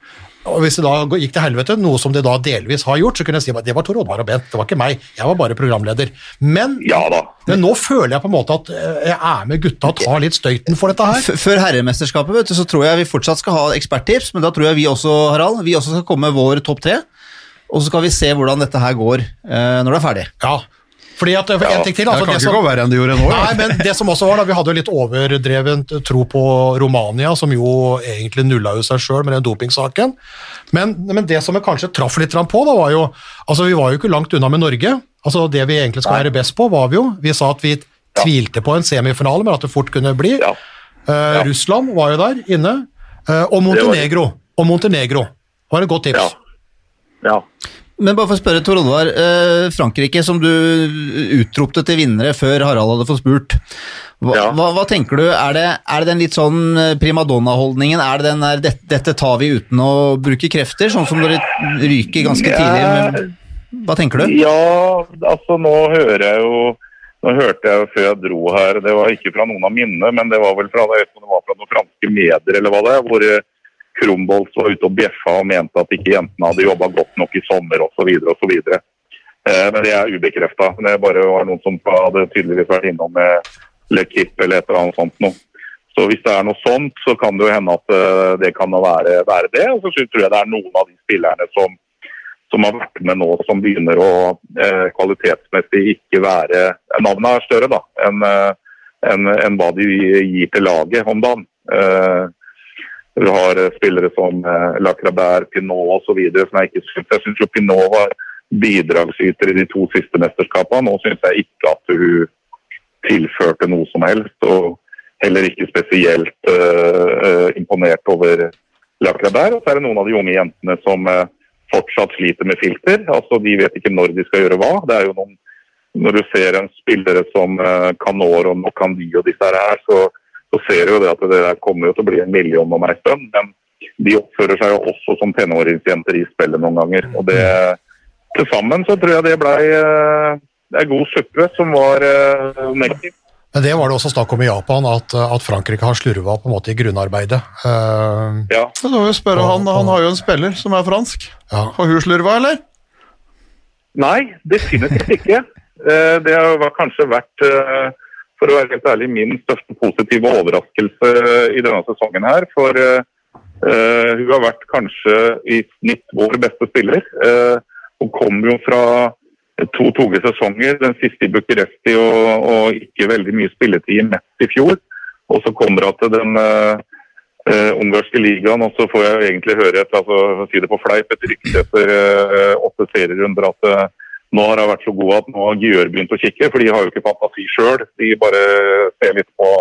Og hvis det da gikk til helvete, noe som det da delvis har gjort, så kunne jeg si at det var Tor Oddvar og Bent, det var ikke meg. Jeg var bare programleder. Men, Ja da. men nå føler jeg på en måte at eh, jeg er med gutta og tar litt støyten for dette her. Før herremesterskapet vet du, så tror jeg vi fortsatt skal ha eksperttips, men da tror jeg vi også Harald, vi også skal komme med vår topp tre. Og så skal vi se hvordan dette her går eh, når det er ferdig. Ja, fordi at, for en ting til, Det altså, kan det ikke som, gå verre enn det gjorde nå. Nei, men det som også var da, Vi hadde jo litt overdrevent tro på Romania, som jo egentlig nulla jo seg sjøl med den dopingsaken. Men, men det som jeg kanskje traff litt på, da var jo altså Vi var jo ikke langt unna med Norge. altså Det vi egentlig skal være best på, var vi jo. Vi sa at vi tvilte på en semifinale, men at det fort kunne bli. Ja. Eh, Russland var jo der inne. Uh, og Montenegro. Og Montenegro var et godt tips. Ja. Men bare for å spørre Tor Oddvar, eh, Frankrike som du utropte til vinnere før Harald hadde fått spurt. Hva, Ja. hva, hva tenker du, er det, er det den litt sånn eh, primadonna-holdningen? Er det den der dette, 'dette tar vi uten å bruke krefter', sånn som dere ryker ganske tidlig? Men, hva tenker du? Ja, altså nå hører jeg jo Nå hørte jeg jo før jeg dro her, det var ikke fra noen av mine, men det var vel fra, det var fra noen franske medier eller hva det er, hvor eh, var ute og bjeffa og mente at ikke jentene hadde jobba godt nok i sommer osv. osv. Eh, men det er ubekrefta. Det bare var noen som hadde tydeligvis vært innom med Le Kipp eller et eller annet sånt noe. Så hvis det er noe sånt, så kan det jo hende at eh, det kan være, være det. Og så tror jeg det er noen av de spillerne som som har vært med nå, som begynner å eh, kvalitetsmessig ikke være Navnet er større da, enn en, enn- enn hva de gir til laget om dagen. Eh, du har eh, spillere som eh, Lacrabert, Pinot osv. som jeg ikke syns Jeg syns Pinot var bidragsyter i de to siste mesterskapene. Nå syns jeg ikke at hun tilførte noe som helst. Og heller ikke spesielt uh, imponert over Lacrabert. Og så er det noen av de unge jentene som uh, fortsatt sliter med filter. Altså De vet ikke når de skal gjøre hva. Det er jo noen når du ser en spillere som uh, Canor og Nokandi og disse her, så, så ser du jo det at det der kommer jo til å bli en million om ei stund. Men de oppfører seg jo også som tenåringsjenter i spillet noen ganger. Og det til sammen så tror jeg det blei det er god suppe som var uh, negativ. Men det var det også snakk om i Japan, at, at Frankrike har slurva på en måte i grunnarbeidet. Uh, Ja. Så må vi spørre han, han har jo en spiller som er fransk. ja. Har hun slurva, eller? Nei, definitivt ikke. Uh, Det har kanskje vært, eh, for å være helt ærlig, min største positive overraskelse i denne sesongen her. For eh, hun har vært kanskje i snitt vår beste spiller. Uh, Hun kom jo fra to tunge sesonger, den siste i Bucuresti og, og ikke veldig mye spilletid i Metz i fjor. Og så kommer hun til den uh, ungarske ligaen, og så får jeg egentlig høre et, altså, si det på fleip, et rykte etter åtte serierunder at nå har hun vært så god at nå har Gjør begynt å kikke, for de har jo ikke fantasi sjøl. De bare ser litt på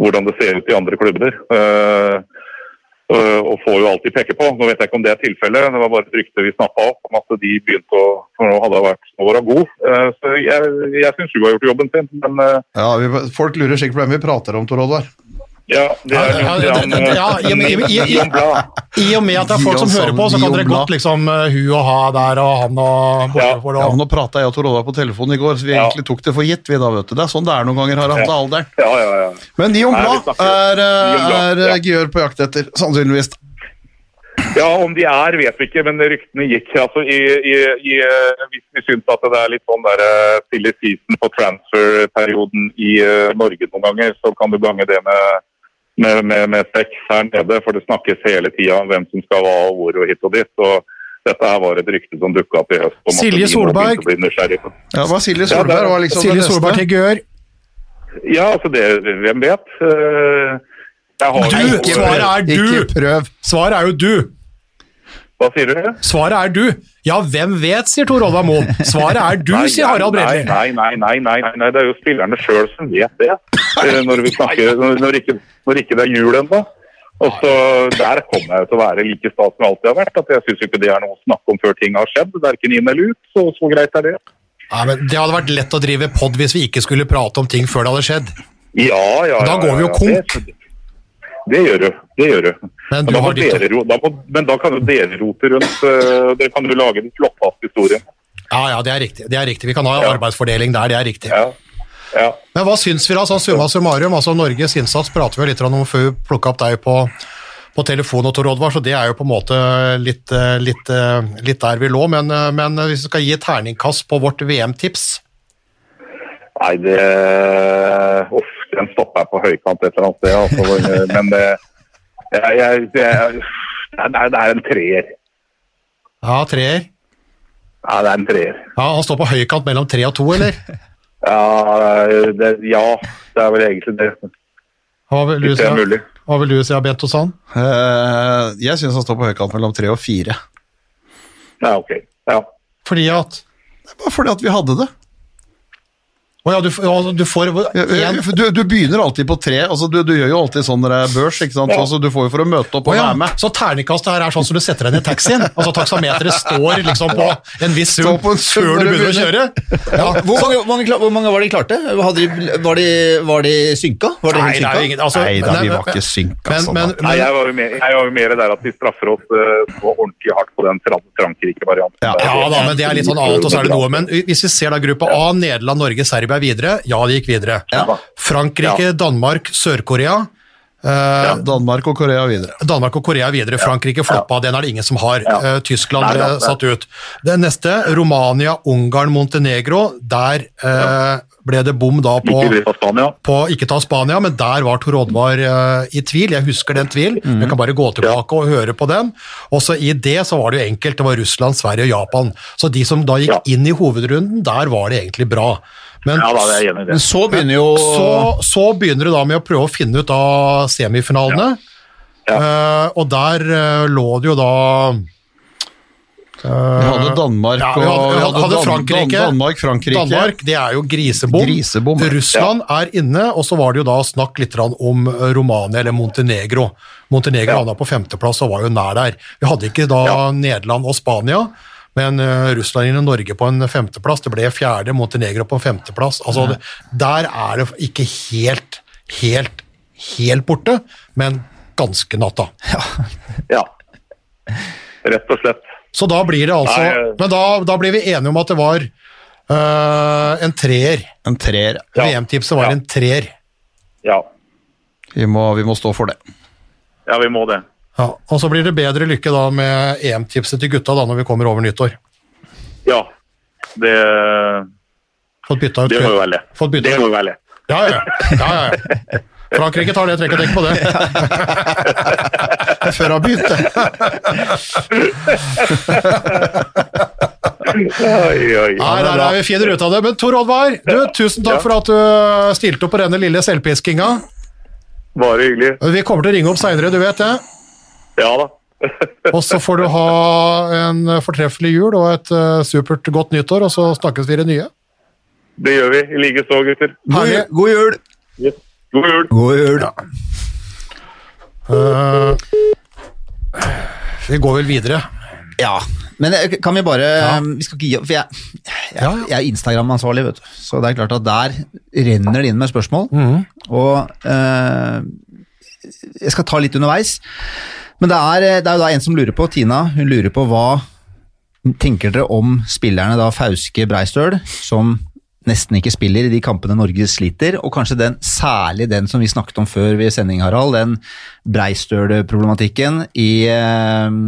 hvordan det ser ut i andre klubber. Eh, eh, og får jo alltid peke på. Nå vet jeg ikke om det er tilfellet, det var bare et rykte vi snappa opp om at de begynte å For nå hadde hun vært nå var hun god. Eh, så jeg, jeg syns hun har gjort jobben sin, men Ja, vi, Folk lurer sikkert på hvem vi prater om, Tor Oddvar. Ja, det er litt ja, grann, det- det- ja, i- i- i- i- I og med at det er folk som hører på, så kan dere godt liksom hun hu og ha der og han og borte Ja. Ja, Nå prata jeg og Tor Olav på telefonen i går, så vi Ja. egentlig tok det for gitt. vi da, vet du. Det er sånn det er noen ganger, Harald. Det er alderen. Ja, ja, ja. Men Guillaume Blad er, eh, Blad, er ja. eh, Gjør på jakt etter, sannsynligvis. Ja, om de er, vet vi ikke, men ryktene gikk. altså i, i, i, eh, Hvis vi syns at det er litt sånn der stille season på transferperioden i eh, Norge noen ganger, så kan du gange det med, med, med, med seks her nede. For det snakkes hele tida om hvem som skal hva og hvor og hit og dit. og dette her var et rykte som dukka opp i høst. Silje Solberg. Ja, var Silje Ja, er- Solberg var liksom Silje. Solberg til Gør. Ja, altså det, hvem vet? Eh, Jeg har Du, svaret er du! Ikke prøv. Svaret er jo du. Hva sier du? Svaret er du. Ja, hvem vet, sier Tor Oddvar Moen. Svaret er du, Nei, sier Harald nei, Bredli. Nei, nei, nei, nei, nei, nei, det er jo spillerne sjøl som vet det. eh, Når, vi snakker, når, ikke, når ikke det er jul ennå. Og så Der kommer jeg til å være like sta som jeg alltid har vært. at Jeg syns ikke det er noe å snakke om før ting har skjedd. Verken inn eller ut. Så, så greit er det. Ja, men det hadde vært lett å drive pod hvis vi ikke skulle prate om ting før det hadde skjedd. Ja, ja, ja. Da går vi jo konk. Det, det gjør du. Det gjør du. Men du da må dere, da må, men da kan jo dere rote rundt. Uh, Dere kan jo lage den flotteste historien. Ja, ja, det er riktig. Det er riktig. Vi kan ha Ja. arbeidsfordeling der, det er riktig. Ja. ja. Men hva syns vi da, sånn summa summarum? Altså Norges innsats prater vi litt om før vi plukka opp deg på, på telefon, og Tor Oddvar, så det er jo på en måte litt, eh, litt, eh, litt der vi lå. Men, men hvis vi skal gi et terningkast på vårt VM-tips Nei, det Uff, den stopper jeg på høykant et eller annet sted. Altså, men det jeg, jeg, jeg, det, er, det er en treer. Ja, treer. Ja, det er en treer. Ja, Han står på høykant mellom tre og to, eller? [LAUGHS] Ja, det, ja, det er vel egentlig det. Hva vil du si, hva vil du si Bento Sand? Eh, jeg syns han står på høykant mellom tre og fire. Ja, ok. Ja. Fordi at Det er bare fordi at vi hadde det. Å ja, du, ja, du får Du, du begynner alltid på tre. altså Du, du gjør jo alltid sånn når det er børs. ikke sant? Ja. Altså, du får jo for å møte opp og ja, være med. så terningkastet her er sånn som du setter deg inn i taxien? Altså taksameteret står liksom på en viss sum Står på en sum før du begynner å kjøre? Ja, Hvor mange, mange, hvor mange var de klarte? Hadde de, var, de, var de synka? Var de Nei, det synka? ingen altså, Nei da, vi var ikke synka. Men, sånn men, Nei, jeg var jo mer, jeg var mer der at de straffer oss så ordentlig hardt på den Fran- Frankrike-varianten. Ja. ja da, men det er litt sånn annet, og så er det noe. Men hvis vi ser da gruppa A, Nederland, Norge, Serbia videre, ja, de gikk videre. Ja. Frankrike, Danmark, Sør-Korea. eh, Danmark og Korea videre. Danmark og Korea videre. Frankrike floppa, den er det ingen som har. Ja. Eh, Tyskland Nei, eh, satt ut. Den neste, Romania, Ungarn, Montenegro. Der ble det bom da på Ikke på ikke ta Spania, men der var Tor Oddvar uh, i tvil. Jeg husker den tvil. Jeg kan bare gå tilbake og høre på den. Også i det så var det jo enkelt. Det var Russland, Sverige og Japan. Så de som da gikk Ja. inn i hovedrunden, der var det egentlig bra. Men Ja, da er enig i det. Men så begynner jo så, så begynner du da med å prøve å finne ut av semifinalene. Ja. Uh, og der uh, lå det jo da Vi hadde Danmark Ja, vi hadde- vi hadde hadde Frankrike. Danmark, Frankrike. Danmark, det er jo grisebom. Grisebom, ja. Russland er inne, og så var det jo da snakk litt om Romania eller Montenegro. Montenegro Ja. havna på femteplass og var jo nær der. Vi hadde ikke da Ja. Nederland og Spania, men eh, Russland inn i Norge på en femteplass. Det ble fjerde, Montenegro på en femteplass. Altså, det, der er det ikke helt, helt, helt borte, men ganske natta. Ja. Rett og slett. Så da blir det altså Nei, Men da, da blir vi enige om at det var uh, en treer. En treer. Ja. VM-tipset var Ja. en treer. Ja. Vi må, vi må stå for det. ja, vi må det. Ja, og så blir det bedre lykke da med EM-tipset til gutta da når vi kommer over nyttår. Ja. Det, Fått bytta ut det må jo være lett. Det må jo være lett. Ja, ja, ja. ja. Frankrike tar det, trenger ikke tenke på det. [LAUGHS] Før han begynte. Oi, oi. Nei, der er vi finner ut av det. Men Tor Oddvar, du, tusen takk Ja. for at du stilte opp på denne lille selvpiskinga. Bare hyggelig. Vi kommer til å ringe opp seinere, du vet det. Ja da. Og så får du ha en fortreffelig jul og et eh, supert godt nyttår, og så snakkes vi i det nye. Det gjør vi. I like så, gutter. God, god jul! Yes. God jul. God jul! Eh, vi går vel videre. Ja, men eh, kan vi bare Vi skal ikke gi opp, for jeg, jeg, Ja, ja. jeg er Instagram-ansvarlig, vet du. Så det er klart at der renner det inn med spørsmål. Mm. Og uh, jeg skal ta litt underveis. Men det er, det er jo da en som lurer på, Tina, hun lurer på hva tenker dere om spillerne da Fauske Breistøl, som nesten ikke spiller i de kampene Norge sliter, og kanskje den, særlig den som vi snakket om før ved sending, Harald, den Breistøl-problematikken i eh,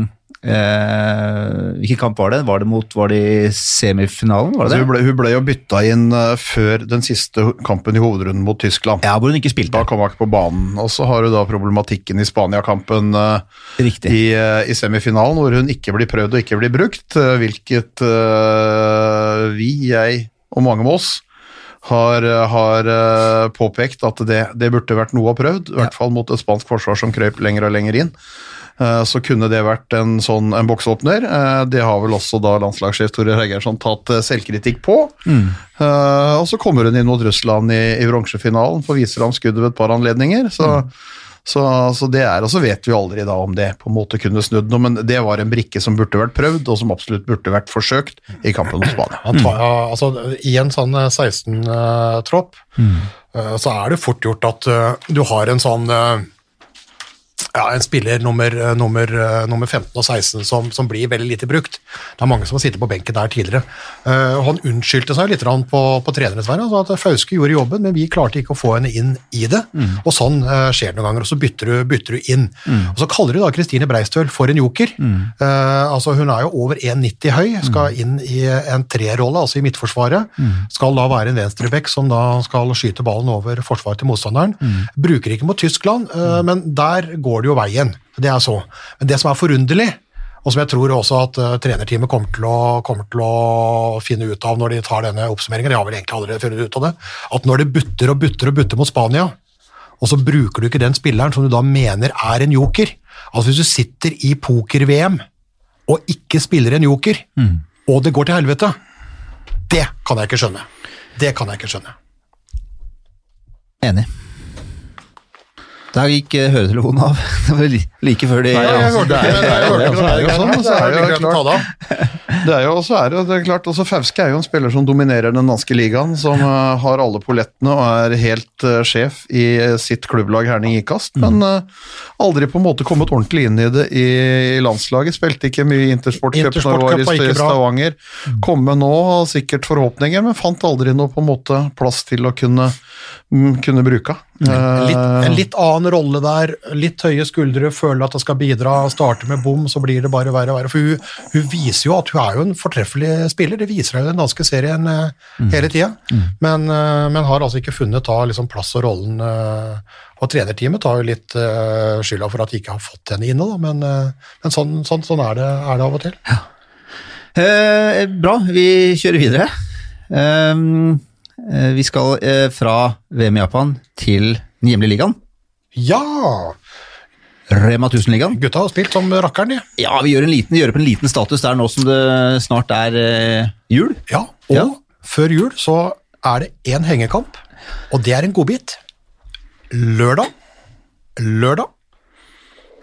eh, Hvilken kamp var det? Var det mot var det i semifinalen? Var Altså, det hun, ble, hun ble jo bytta inn eh, før den siste kampen i hovedrunden mot Tyskland. Ja, hvor hun ikke spilte. Da kom hun ikke på banen. Og så har du da problematikken i Spania-kampen eh, i, eh, i semifinalen, hvor hun ikke blir prøvd og ikke blir brukt, hvilket uh, vi, jeg og mange med oss har, har påpekt at det, det burde vært noe å prøvd, i hvert fall mot et spansk forsvar som krøp lenger og lenger inn. Eh, Så kunne det vært en sånn en boksåpner. Eh, Det har vel også da landslagssjef Tore Regersson tatt eh, selvkritikk på. Mm. Og så kommer hun inn mot Russland i, i bronsefinalen, får vise fram skuddet ved et par anledninger. Så, så, så det er, og så vet vi aldri da om det på en måte kunne snudd noe, men det var en brikke som burde vært prøvd, og som absolutt burde vært forsøkt i kampen mot Spania. Mm. altså, I en sånn 16-tropp så er det fort gjort at du har en sånn ja, en spiller nummer, eh, nummer, eh, nummer 15 og 16 som, som blir veldig lite brukt. Det er mange som har sittet på benken der tidligere. Uh, han unnskyldte seg litt på, på trenernes vegne. Altså at Fauske gjorde jobben, men vi klarte ikke å få henne inn i det. Og sånn uh, skjer det noen ganger, og så bytter du, bytter du inn. Og Så kaller du da Kristine Breistøl for en joker. Eh, altså Hun er jo over 1,90 høy, skal inn i en trerolle, altså i midtforsvaret. Skal da være en venstrebekk som da skal skyte ballen over forsvaret til motstanderen. Bruker ikke mot Tyskland, men der går det jo veien. Det er så. Men det som er forunderlig, og som jeg tror også at uh, trenerteamet kommer til, å, kommer til å finne ut av når de tar denne oppsummeringen, de har vel egentlig allerede funnet ut av det, at når det butter og butter og butter mot Spania, og så bruker du ikke den spilleren som du da mener er en joker. Altså hvis du sitter i poker-VM og ikke spiller en joker, og det går til helvete, det kan jeg ikke skjønne. Det kan jeg ikke skjønne. Enig. Der gikk eh, høretelefonen av. Det var like før de Nei, Jeg altså, hørte det er- ikke, men det er jeg jo- hørte ikke det er jo sånn, så er det jo er klart. det er jo, så er det, er klart, også Fauske er jo en spiller som dominerer den danske ligaen, som eh, har alle pollettene og er helt eh, sjef i eh, sitt klubblag Herning Ikast, men eh, aldri på en måte kommet ordentlig inn i det i, i landslaget. Spilte ikke mye Intersport Cup når Intersport var i ikke bra. Stavanger. Komme nå, har sikkert forhåpninger, men fant aldri noe på en måte plass til å kunne, mm, kunne bruke. En litt, Eh, en litt annen rolle der, litt høye skuldre, føler at det skal bidra, starte med bom, så blir det bare verre og verre. For hun, hun viser jo at hun er jo en fortreffelig spiller, det viser hun i den danske serien mm. hele tida. Men, eh, men har altså ikke funnet da liksom plass og rollen eh, Og trenerteamet tar jo litt eh, skylda for at de ikke har fått henne inne, da, men, eh, men sånn, sånn, sånn er, det, er det av og til. Eh, bra, vi kjører videre. Eh, vi skal eh, fra VM i Japan til den hjemlige ligaen. Ja! Rema 1000-ligaen. Gutta har spilt som rakkeren, de. Ja, vi gjør, en liten, gjør opp en liten status der nå som det snart er eh, jul. Ja, og Ja. før jul så er det én hengekamp, og det er en godbit. Lørdag. Lørdag.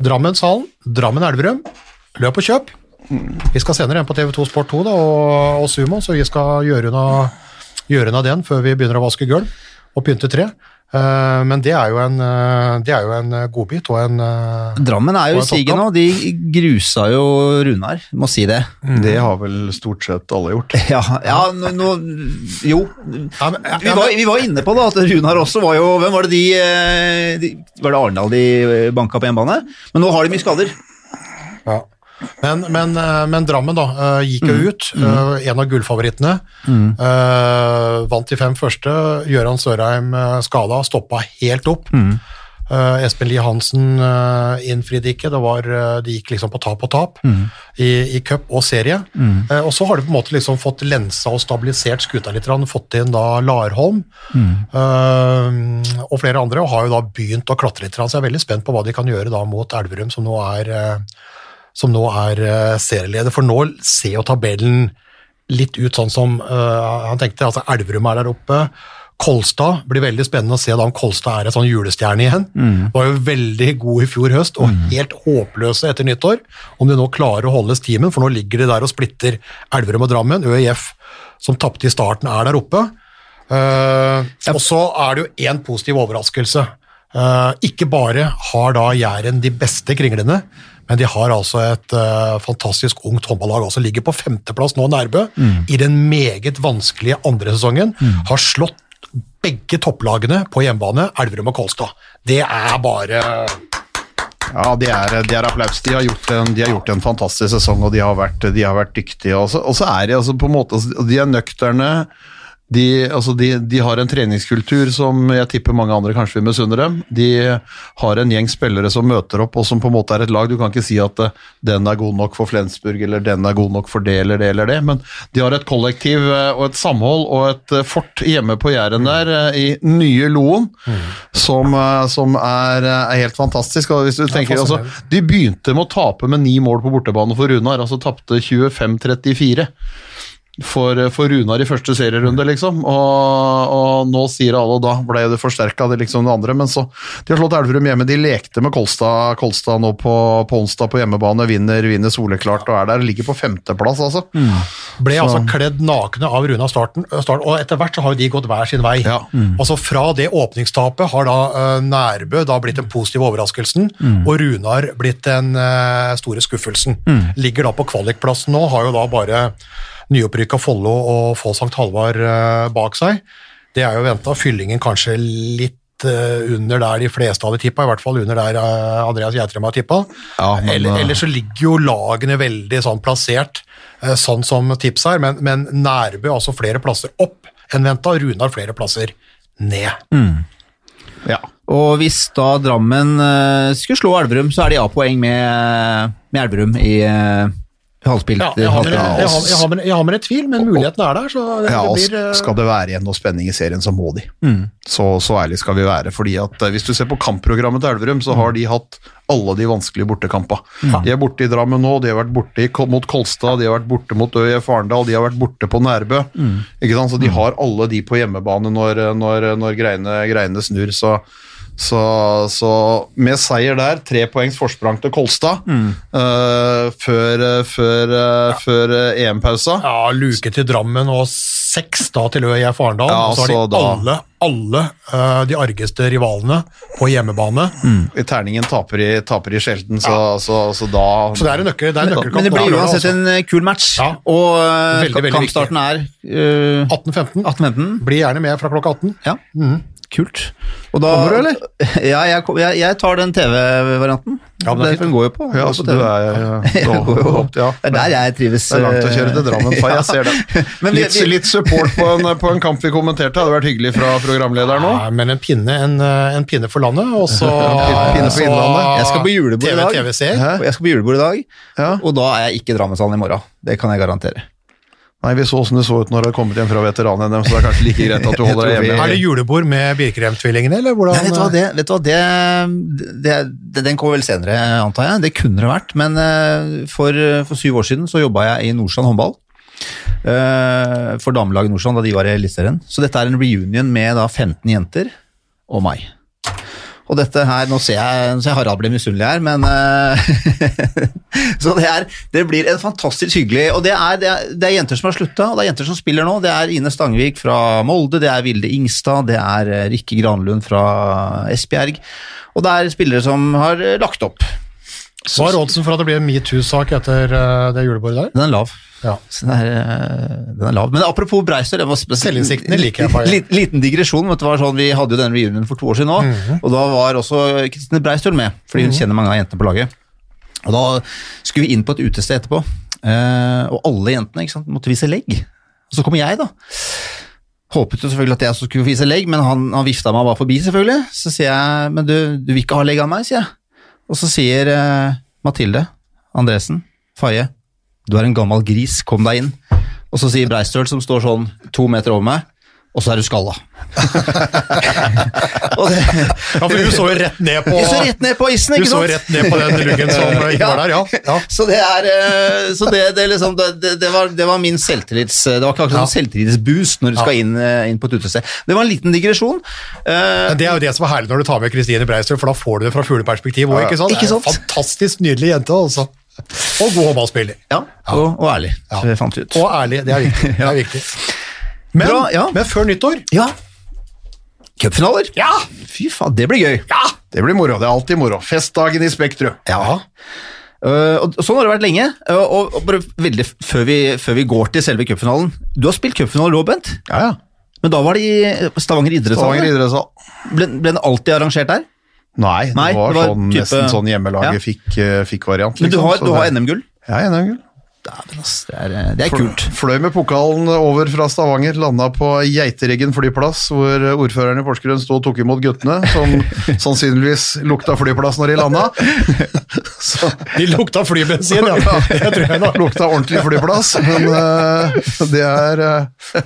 Drammenshallen, Drammen-Elverum. Løp og kjøp. Vi skal senere igjen på TV2 Sport 2 da, og, og Sumo, så vi skal gjøre unna, gjøre unna den før vi begynner å vaske gulv og pynte tre. Eh, men det er jo en, eh, det er jo en eh, godbit og en Drammen er jo Og i siget nå. De grusa jo Runar, må si det. Det har vel stort sett alle gjort. [LAUGHS] Ja, ja nå, nå Jo. ja, men, ja, Vi var, vi var inne på det, at Runar også var jo Hvem var det de, de Var det Arendal de banka på hjemmebane? Men nå har de mye skader. Ja. Men, men, eh, men Drammen da, eh, gikk jo ut, Mm. en av gullfavorittene. Mm. vant de fem første. Gøran Sørheim uh, skada, stoppa helt opp. Eh, Espen Lie Hansen uh, innfridde ikke, det, var, uh, de gikk liksom på tap og tap i, i cup og serie. Eh, og så har de på en måte liksom fått lensa og stabilisert skuta litt, fått inn da Larholm eh, og flere andre, og har jo da begynt å klatre litt, så jeg er veldig spent på hva de kan gjøre da mot Elverum, som nå er eh, som nå er eh, serieleder. For nå ser jo tabellen litt ut sånn som uh, han tenkte. altså Elverum er der oppe. Kolstad blir veldig spennende å se da om Kolstad er en sånn julestjerne igjen. Var jo veldig god i fjor høst, og helt håpløse etter nyttår. Om de nå klarer å holde stimen, for nå ligger de der og splitter Elverum og Drammen. ØIF, som tapte i starten, er der oppe. Uh, og så er det jo én positiv overraskelse. Uh, ikke bare har da Jæren de beste kringlene, men de har altså et uh, fantastisk ungt håndballag. altså Ligger på femteplass nå, Nærbø, i den meget vanskelige andre sesongen. Har slått begge topplagene på hjemmebane, Elverum og Kolstad. Det er bare Ja, det er, de er applaus. De har, gjort en, de har gjort en fantastisk sesong, og de har vært, de har vært dyktige. Og så, og så er de altså på en måte De er nøkterne. De, altså de, de har en treningskultur som jeg tipper mange andre kanskje vil misunne dem. De har en gjeng spillere som møter opp, og som på en måte er et lag. Du kan ikke si at eh, den er god nok for Flensburg, eller den er god nok for det eller det eller det, men de har et kollektiv eh, og et samhold og et eh, fort hjemme på Jæren der, i nye Loen, som, eh, som er, er helt fantastisk. Og hvis du tenker, altså, de begynte med å tape med ni mål på bortebane for Runar, altså tapte 25-34 for, for Runar i første serierunde, liksom. Og, og nå sier alle, og da ble det forsterka, det liksom det andre. Men så De har slått Elverum hjemme. De lekte med Kolstad, Kolstad nå på, på onsdag på hjemmebane. Vinner, vinner soleklart og er der. Ligger på femteplass, altså. ble altså kledd nakne av Runar starten, start, og etter hvert så har jo de gått hver sin vei. Ja. Altså Fra det åpningstapet har da eh, Nærbø da blitt den positive overraskelsen, og Runar blitt den eh, store skuffelsen. Ligger da på kvalikplassen nå, har jo da bare nyopprykka Follo og få Sankt Halvard eh, bak seg. Det er jo venta. Fyllingen kanskje litt eh, under der de fleste hadde tippa, i hvert fall under der eh, Andreas Geitrem har tippa. Ja, men, Eller, ellers så ligger jo lagene veldig sånn plassert, sånn som tips her, men, men Nærbø altså flere plasser opp enn venta, Runar flere plasser ned. Ja. Og hvis da Drammen skulle slå Elverum, så er de A-poeng med, med Elverum i halvspilt. Ja, jeg har, med, jeg, har, jeg, har med, jeg har en tvil, men muligheten er der, så det, Ja, det blir eh, skal det være igjen noe spenning i serien, så må de. Så, så ærlig skal vi være. fordi at eh, Hvis du ser på kampprogrammet til Elverum, så har de hatt alle de vanskelige bortekampa. De er borte i Drammen nå, de har vært borte mot Kolstad, de har vært borte mot ØIF Arendal, de har vært borte på Nærbø. Ikke sant? Så de har alle de på hjemmebane når, når, når greiene, greiene snur. så så, så med seier der, tre poengs forsprang til Kolstad eh, før, eh, før, ja. før eh, EM-pausa. ja, luke til Drammen og seks da til ØIF Arendal, Ja, og så har de da- alle, alle uh, de argeste rivalene på hjemmebane. I terningen taper de, taper de sjelden, så, så, så da Så det er en nøkkel, det er en nøkkelkamp. Men det blir uansett altså. en eh, kul match, Ja. og uh, Veldig, veldig kampstarten er eh, 18-15. 18.15. Bli gjerne med fra klokka 18. Ja. Kult. Og da, Kommer du, eller? [LAUGHS] Ja, jeg, jeg, jeg tar den TV-varianten. Ja, men det Derfor går jo på. Ja, altså, så på du er [LAUGHS] ja, går jo- opp- ja. Det er der jeg trives. Det er langt å kjøre til Drammen, far. Jeg ser [LAUGHS] det. Men vi- litt, litt support på en, på en kamp vi kommenterte, hadde vært hyggelig fra programlederen nå. Ja, men en pinne, en, eh, en pinne for landet, og så pinne for innlandet. Jeg skal på julebord i dag. Jeg skal på julebord i dag, og da er jeg ikke i Drammenshallen i morgen. Det kan jeg garantere. Nei, Vi så åssen det så ut når du hadde kommet hjem fra veteran-NM, så det er kanskje like greit at du holder [LAUGHS] deg hjemme. Er det julebord med Birkerheim-tvillingene, eller hvordan? Nei, vet du hva, det, vet du hva det, det, det, Den kommer vel senere, antar jeg. Det kunne det vært. Men eh, for, for syv år siden så jobba jeg i Nordstrand håndball. eh, For damelaget Nordstrand da de var i Eliteserien. Så dette er en reunion med da 15 jenter og meg. Og dette her, Nå ser jeg, nå ser jeg Harald blir misunnelig her, men eh, [LAUGHS] Så det, er, det blir en fantastisk hyggelig Og det er, det er, det er jenter som har slutta, og det er jenter som spiller nå. Det er Ine Stangvik fra Molde, det er Vilde Ingstad, det er eh, Rikke Granlund fra Esbjerg. Og det er spillere som har eh, lagt opp. Hva er oddsen for at det blir en metoo-sak etter det julebordet der? Den er lav. Ja. Så den er, eh, den er lav. Men apropos Breistøl Selvinnsiktene liker jeg, bare. Liten, liten digresjon. men det var sånn, Vi hadde jo denne reunionen for to år siden òg, mm -hmm. og da var også Kristine Breistøl med, fordi hun kjenner mange av jentene på laget. Og Da skulle vi inn på et utested etterpå, eh, og alle jentene ikke sant, måtte vise legg. Og så kommer jeg, da. Håpet jo selvfølgelig at jeg også skulle vise legg, men han, han vifta meg bare forbi, selvfølgelig. Så sier jeg men du, du vil ikke ha legg av meg, sier jeg. Og så sier uh, Mathilde Andresen, Faye, du er en gammel gris, kom deg inn. Og så sier Breistøl, som står sånn to meter over meg, og så er du skalla. [LAUGHS] det, Ja, for du så jo rett ned på så rett ned på isen, Du så sant? rett ned på den luggen som [LAUGHS] ikke var der, ja. ja. Så det er eh, Så det, det, liksom, var, det var min selvtillits... Det var ikke akkurat Ja. sånn selvtillitsboost når du skal inn, eh, inn på et utested. Det var en liten digresjon. Eh, Men Det er jo det som er herlig når du tar med Kristine Breistøl, for da får du det fra fugleperspektiv òg, ikke sant? Ikke sant? Fantastisk nydelig jente, altså. Og god håndballspiller. ja, og, og ærlig, Ja. så fant vi ut. Og ærlig, det er viktig. [LAUGHS] Det er viktig. Men, Bra, ja. men før nyttår Ja. Cupfinaler. Ja! Fy faen, det blir gøy. Ja! Det blir moro. Det er alltid moro. Festdagen i Spektrum. Ja. Uh, og Sånn har det vært lenge. Uh, og, og bare veldig før vi, før vi går til selve cupfinalen Du har spilt cupfinale òg, Bent. Ja, ja. Men da var det i Stavanger idrettshall. Stavanger idrettshall. Ble, ble den alltid arrangert der? Nei, det Nei, var, det var sånn, type- nesten sånn hjemmelaget Ja. fikk, eh, fikk variant. Men du liksom, har, du har NM-gull? Ja, NM-gull. Det er, eh, det er kult. Fløy med pokalen over fra Stavanger, landa på Geitereggen flyplass, hvor ordføreren i Porsgrunn sto og tok imot guttene, som [LAUGHS] sannsynligvis lukta flyplass når de landa. [LAUGHS] Så De lukta flybensin, [LAUGHS] ja. Det tror jeg da. lukta ordentlig flyplass, men uh, det er eh,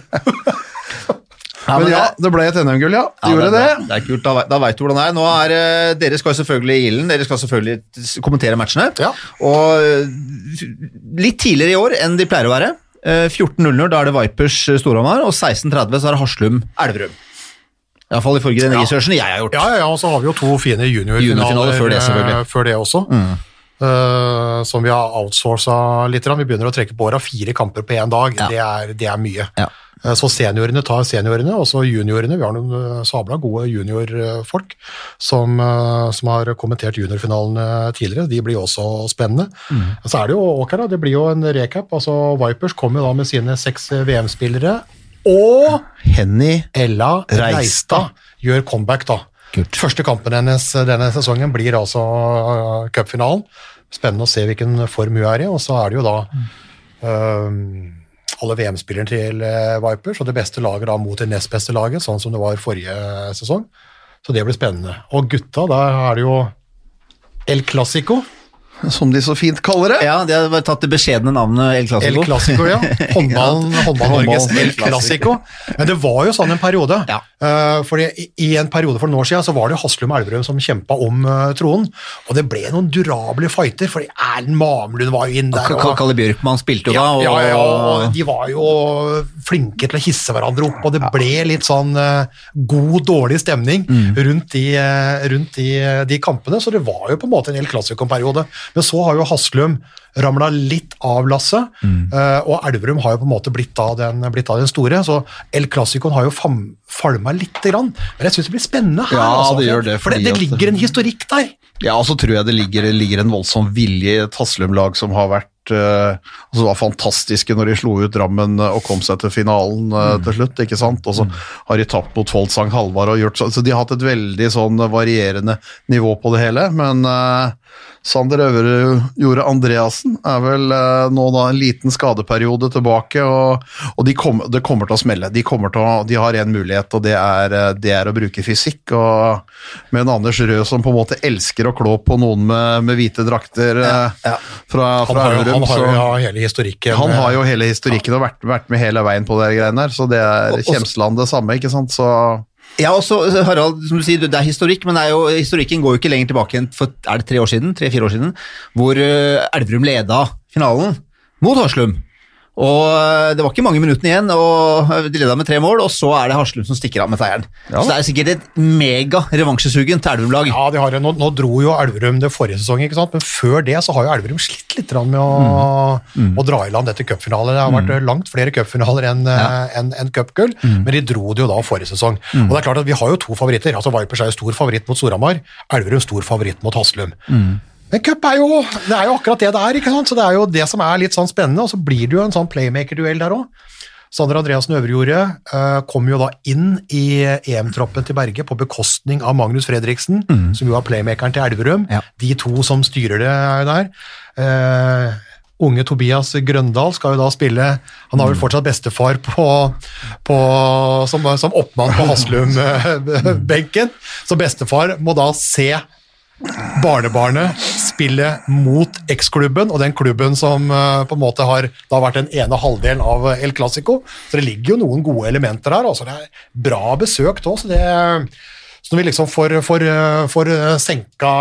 Men ja, det ble et NM-gull, ja. Det gjorde det. det. Det er kult, da, da veit du hvordan det er. Nå er eh, Dere skal selvfølgelig i ilden, dere skal selvfølgelig kommentere matchene. Ja. Og eh, litt tidligere i år enn de pleier å være. Eh, 14.00, da er det Vipers eh, Storhamar, og 16.30 så er det Haslum Elverum. Iallfall ifølge den researchen jeg har gjort. Ja, ja, ja, og så har vi jo to fine juniorfinaler junior før det, selvfølgelig. eh, før det også. Eh, som vi har outsourca litt. Vi begynner å trekke på åra. Fire kamper på én dag, Ja. det, er, det er mye. Ja. Eh, Så seniorene tar seniorene, og så juniorene. Vi har noen eh, sabla gode juniorfolk som, eh, som har kommentert juniorfinalene tidligere. De blir også spennende. Så er det jo ok, da. Det blir jo en recap. altså Vipers kommer jo da med sine seks VM-spillere. Og Henny Ella Reistad. Reistad gjør comeback, da. Første kampen hennes denne sesongen blir altså uh, cupfinalen. Spennende å se hvilken form hun er i, og så er det jo da um, alle VM-spillerne til uh, Vipers, og det beste laget da mot det nest beste laget, sånn som det var forrige sesong. Så det blir spennende. Og gutta, der er det jo El Clásico. som de så fint kaller det. Ja, de har bare tatt det beskjedne navnet El Clásico. El Clásico, ja. [LAUGHS] Håndballen, håndballen El Clásico. Men det var jo sånn en periode. Ja. Eh, fordi i, en periode for noen år siden så var det Haslum og Elverum som kjempa om eh, tronen. Og det ble noen durable fighter, fordi Erlend Mamlund var jo inn der. Og Kalle Bjørkman spilte jo da, og ja, ja, ja, de var jo flinke til å hisse hverandre opp, og det ble litt sånn eh, god, dårlig stemning Mm. rundt, de, rundt de, de kampene, så det var jo på en måte en hel Clásico-periode. Men så har jo Haslum ramla litt av lasset, Mm. eh, og Elverum har jo på en måte blitt av den, blitt av den store, så El Clásicoen har jo falma lite grann. Men jeg syns det blir spennende her. Ja, altså, det gjør det, For det, det ligger en historikk der. Ja, og så tror jeg det ligger, ligger en voldsom vilje i et Haslum-lag som har vært altså var fantastiske når de slo ut Drammen og kom seg til finalen mm. til slutt, ikke sant. Og så har de tapt mot Foldsang Halvard og gjort så, så de har hatt et veldig sånn varierende nivå på det hele. Men uh, Sander Øverud Andreassen er vel uh, nå da en liten skadeperiode tilbake, og, og de kom, det kommer til å smelle. De, kommer til å, de har én mulighet, og det er, eh, det er å bruke fysikk. og Med en Anders Rød som på en måte elsker å klå på noen med, med hvite drakter eh, fra, Han fra jo, Elverum, han har jo ja, hele historikken. han har jo eh, hele historikken og vært, vært med hele veien på de greiene der, så det er Kjemsland det samme, ikke sant. Så Ja, og så Harald, som du sier, det er historikk, men det er jo, historikken går jo ikke lenger tilbake enn for er det tre år siden, tre-fire år siden, hvor eh, Elverum leda finalen mot Haslum. Og eh, Det var ikke mange minuttene igjen, og eh, de leda med tre mål, og så er det Haslum som stikker av med seieren. Ja. Så det er sikkert et mega revansjesugen til Elverum-lag. Ja, de har, det. nå, nå dro jo Elverum det forrige sesong, ikke sant? men før det så har jo Elverum slitt litt med å, å dra i land etter cupfinaler. Det har vært mm. langt flere cupfinaler enn ja. en, en cupgull, men de dro det jo da forrige sesong. Og det er klart at Vi har jo to favoritter. altså Vipers er jo stor favoritt mot Storhamar, Elverum stor favoritt mot Haslum. Men cup er jo, det er jo akkurat det det er, ikke sant? så det er jo det som er litt sånn spennende. Og så blir det jo en sånn playmaker-duell der òg. Sander Andreassen Øverjordet uh, kom jo da inn i EM-troppen til Berge på bekostning av Magnus Fredriksen, som jo er playmakeren til Elverum. Ja. De to som styrer det er der. Uh, unge Tobias Grøndal skal jo da spille Han har vel fortsatt bestefar på, på, som, som oppmann på Haslum-benken. [LAUGHS] Så bestefar må da se barnebarnet spille mot X-klubben, og den klubben som eh, på en måte har da vært den ene halvdelen av El Clásico. Så det ligger jo noen gode elementer her. Altså det er bra besøkt òg, så det så når vi liksom får, får, får senka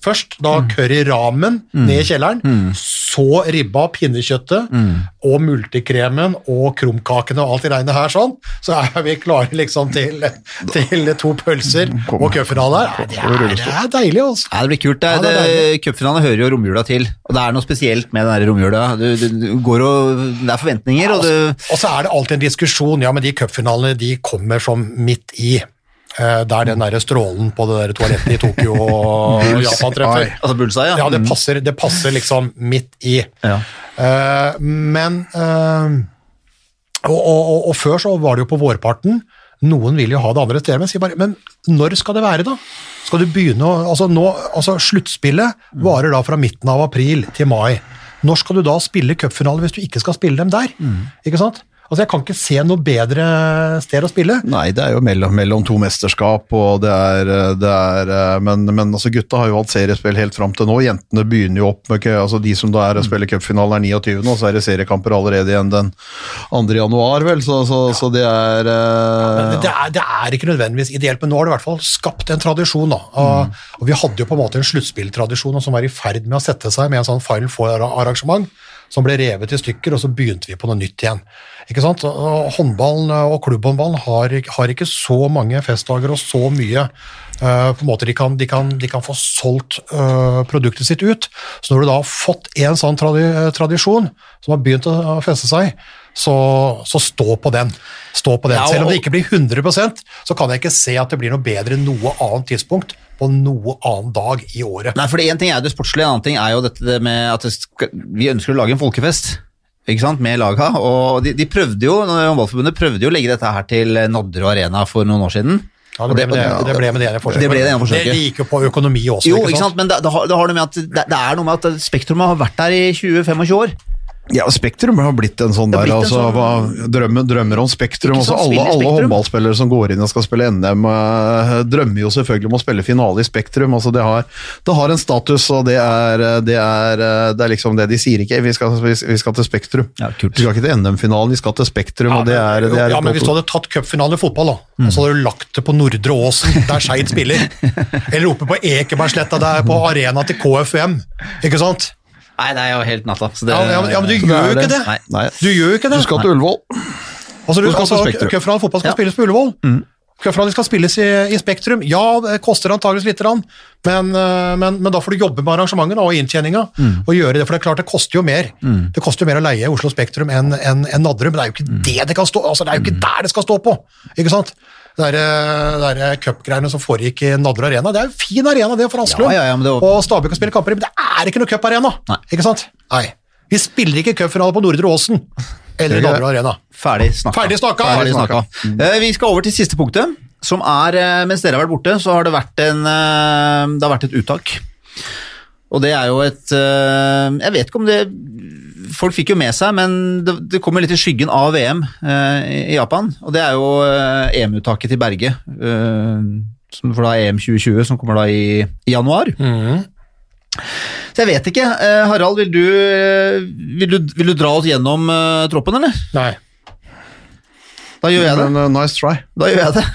først, da curry ramen ned i kjelleren, så ribba, pinnekjøttet og multikremen og krumkakene og alt det regnet her sånn, så er vi klare liksom til, til to pølser og cupfinale her. Det er, det er deilig, altså. Ja, det blir kult. Ja, er Cupfinalen hører jo romjula til, og det er noe spesielt med den romjula. Du, du, du går og, det er forventninger, og du Og så er det alltid en diskusjon, ja, men de cupfinalene de kommer som midt i. eh, Der den der strålen på det der toalettet i Tokyo og Japan treffer. Altså bullseye, ja. Ja, det passer, det passer liksom midt i. Ja. Eh, men eh, og, og, og, og før så var det jo på vårparten. Noen vil jo ha det andre stedet, men, sier bare, men når skal det være, da? Skal du begynne å altså nå, altså Sluttspillet varer da fra midten av april til mai. Når skal du da spille cupfinale hvis du ikke skal spille dem der? Ikke sant? Altså Jeg kan ikke se noe bedre sted å spille. Nei, det er jo mellom, mellom to mesterskap, og det er, det er Men, men altså, gutta har jo hatt seriespill helt fram til nå. Jentene begynner jo opp med altså De som da er og spiller cupfinale, er 29., og så er det seriekamper allerede igjen den 2. januar, vel. Så, så, så det er eh, det, er, det er ikke nødvendigvis ideelt, men nå har det i hvert fall skapt en tradisjon. da. Og, og Vi hadde jo på en måte en sluttspilltradisjon som var i ferd med å sette seg med en sånn Final Four-arrangement som ble revet i stykker, og så begynte vi på noe nytt igjen. Ikke sant? Håndballen og klubbhåndballen har, har ikke så mange festdager og så mye uh, på en måte de kan, de kan, de kan få solgt uh, produktet sitt ut. Så når du da har fått en sånn tradi tradisjon som har begynt å feste seg, så, så stå på den. Stå på den. Ja, Selv om det ikke blir 100% så kan jeg ikke se at det blir noe bedre enn noe annet tidspunkt på noe annen dag i året. Nei, for Én ting er det sportslige, en annen ting er jo dette med at skal, vi ønsker å lage en folkefest ikke sant, med laga. og De, de prøvde jo, Håndballforbundet prøvde jo å legge dette her til Nadderud Arena for noen år siden. Ja, det ble med det, det, ble med det ene forsøket. Det ble det ene forsøket. Det gikk jo på økonomi også. Jo, ikke sant, men det, har, det, har noe med at, det, er noe med at Spektrum har vært der i 20-25 år. Ja, Spektrum har blitt en sånn der, en altså, sånn- drømmer, drømmer om Spektrum. Sånn, Altså, alle, alle håndballspillere som går inn og skal spille NM, eh, drømmer jo selvfølgelig om å spille finale i Spektrum. Altså, det, har, det har en status, og det er, det, er, eh, det er liksom det de sier ikke. Vi skal, vi, skal til Spektrum. Ja. Vi skal ikke til NM-finalen, vi skal til Spektrum, og det er, det er ja, men Hvis du hadde tatt cupfinalen i fotball, da, og så hadde du lagt det på Nordre Åsen, der Skeid spiller, [LAUGHS] eller oppe på Ekebergsletta, der på arena til KFUM, ikke sant? Nei, det er jo helt natta. så det- Ja, men- ja, men du Det gjør jo ikke det. Nei. Nei, Du gjør jo ikke det. du skal til Ullevål. Altså, du, Du skal altså, Køfran fotball skal Ja. spilles på Ullevål. Cupfinalen skal spilles i, i Spektrum. Ja, det koster antageligvis litt, grann, men, eh, men, men da får du jobbe med arrangementet og inntjeninga. og gjøre det, For det er klart det koster jo mer Det koster jo mer å leie Oslo Spektrum enn en, en Nadderud, men det er jo ikke det det kan stå altså, det er jo ikke der det skal stå på. ikke sant? Der cupgreiene som foregikk i Nadler Arena, det er jo fin arena det for Asklund. Ja, ja, ja, var- Og Stabæk kan spille kamper i, men det er ikke noe cuparena! Ikke sant? Nei. Vi spiller ikke cupfinale på Nordre Åsen eller Nadler Nadderud Arena. Ferdig snakka. Ferdig snakka! Ferdig snakka. Eh, vi skal over til siste punktet, som er eh, Mens dere har vært borte, så har det vært, en, eh, det har vært et uttak. Og det er jo et eh, Jeg vet ikke om det Folk fikk jo med seg, men det, det kommer litt i skyggen av VM eh, i Japan. Og det er jo eh, EM-uttaket til Berge. eh, som for da EM 2020, som kommer da i, i januar. Så jeg vet ikke. Eh, Harald, vil du, eh, vil, du, vil du dra oss gjennom eh, troppen, eller? Nei. Da gjør jeg det. Men uh, nice try. Da gjør jeg det.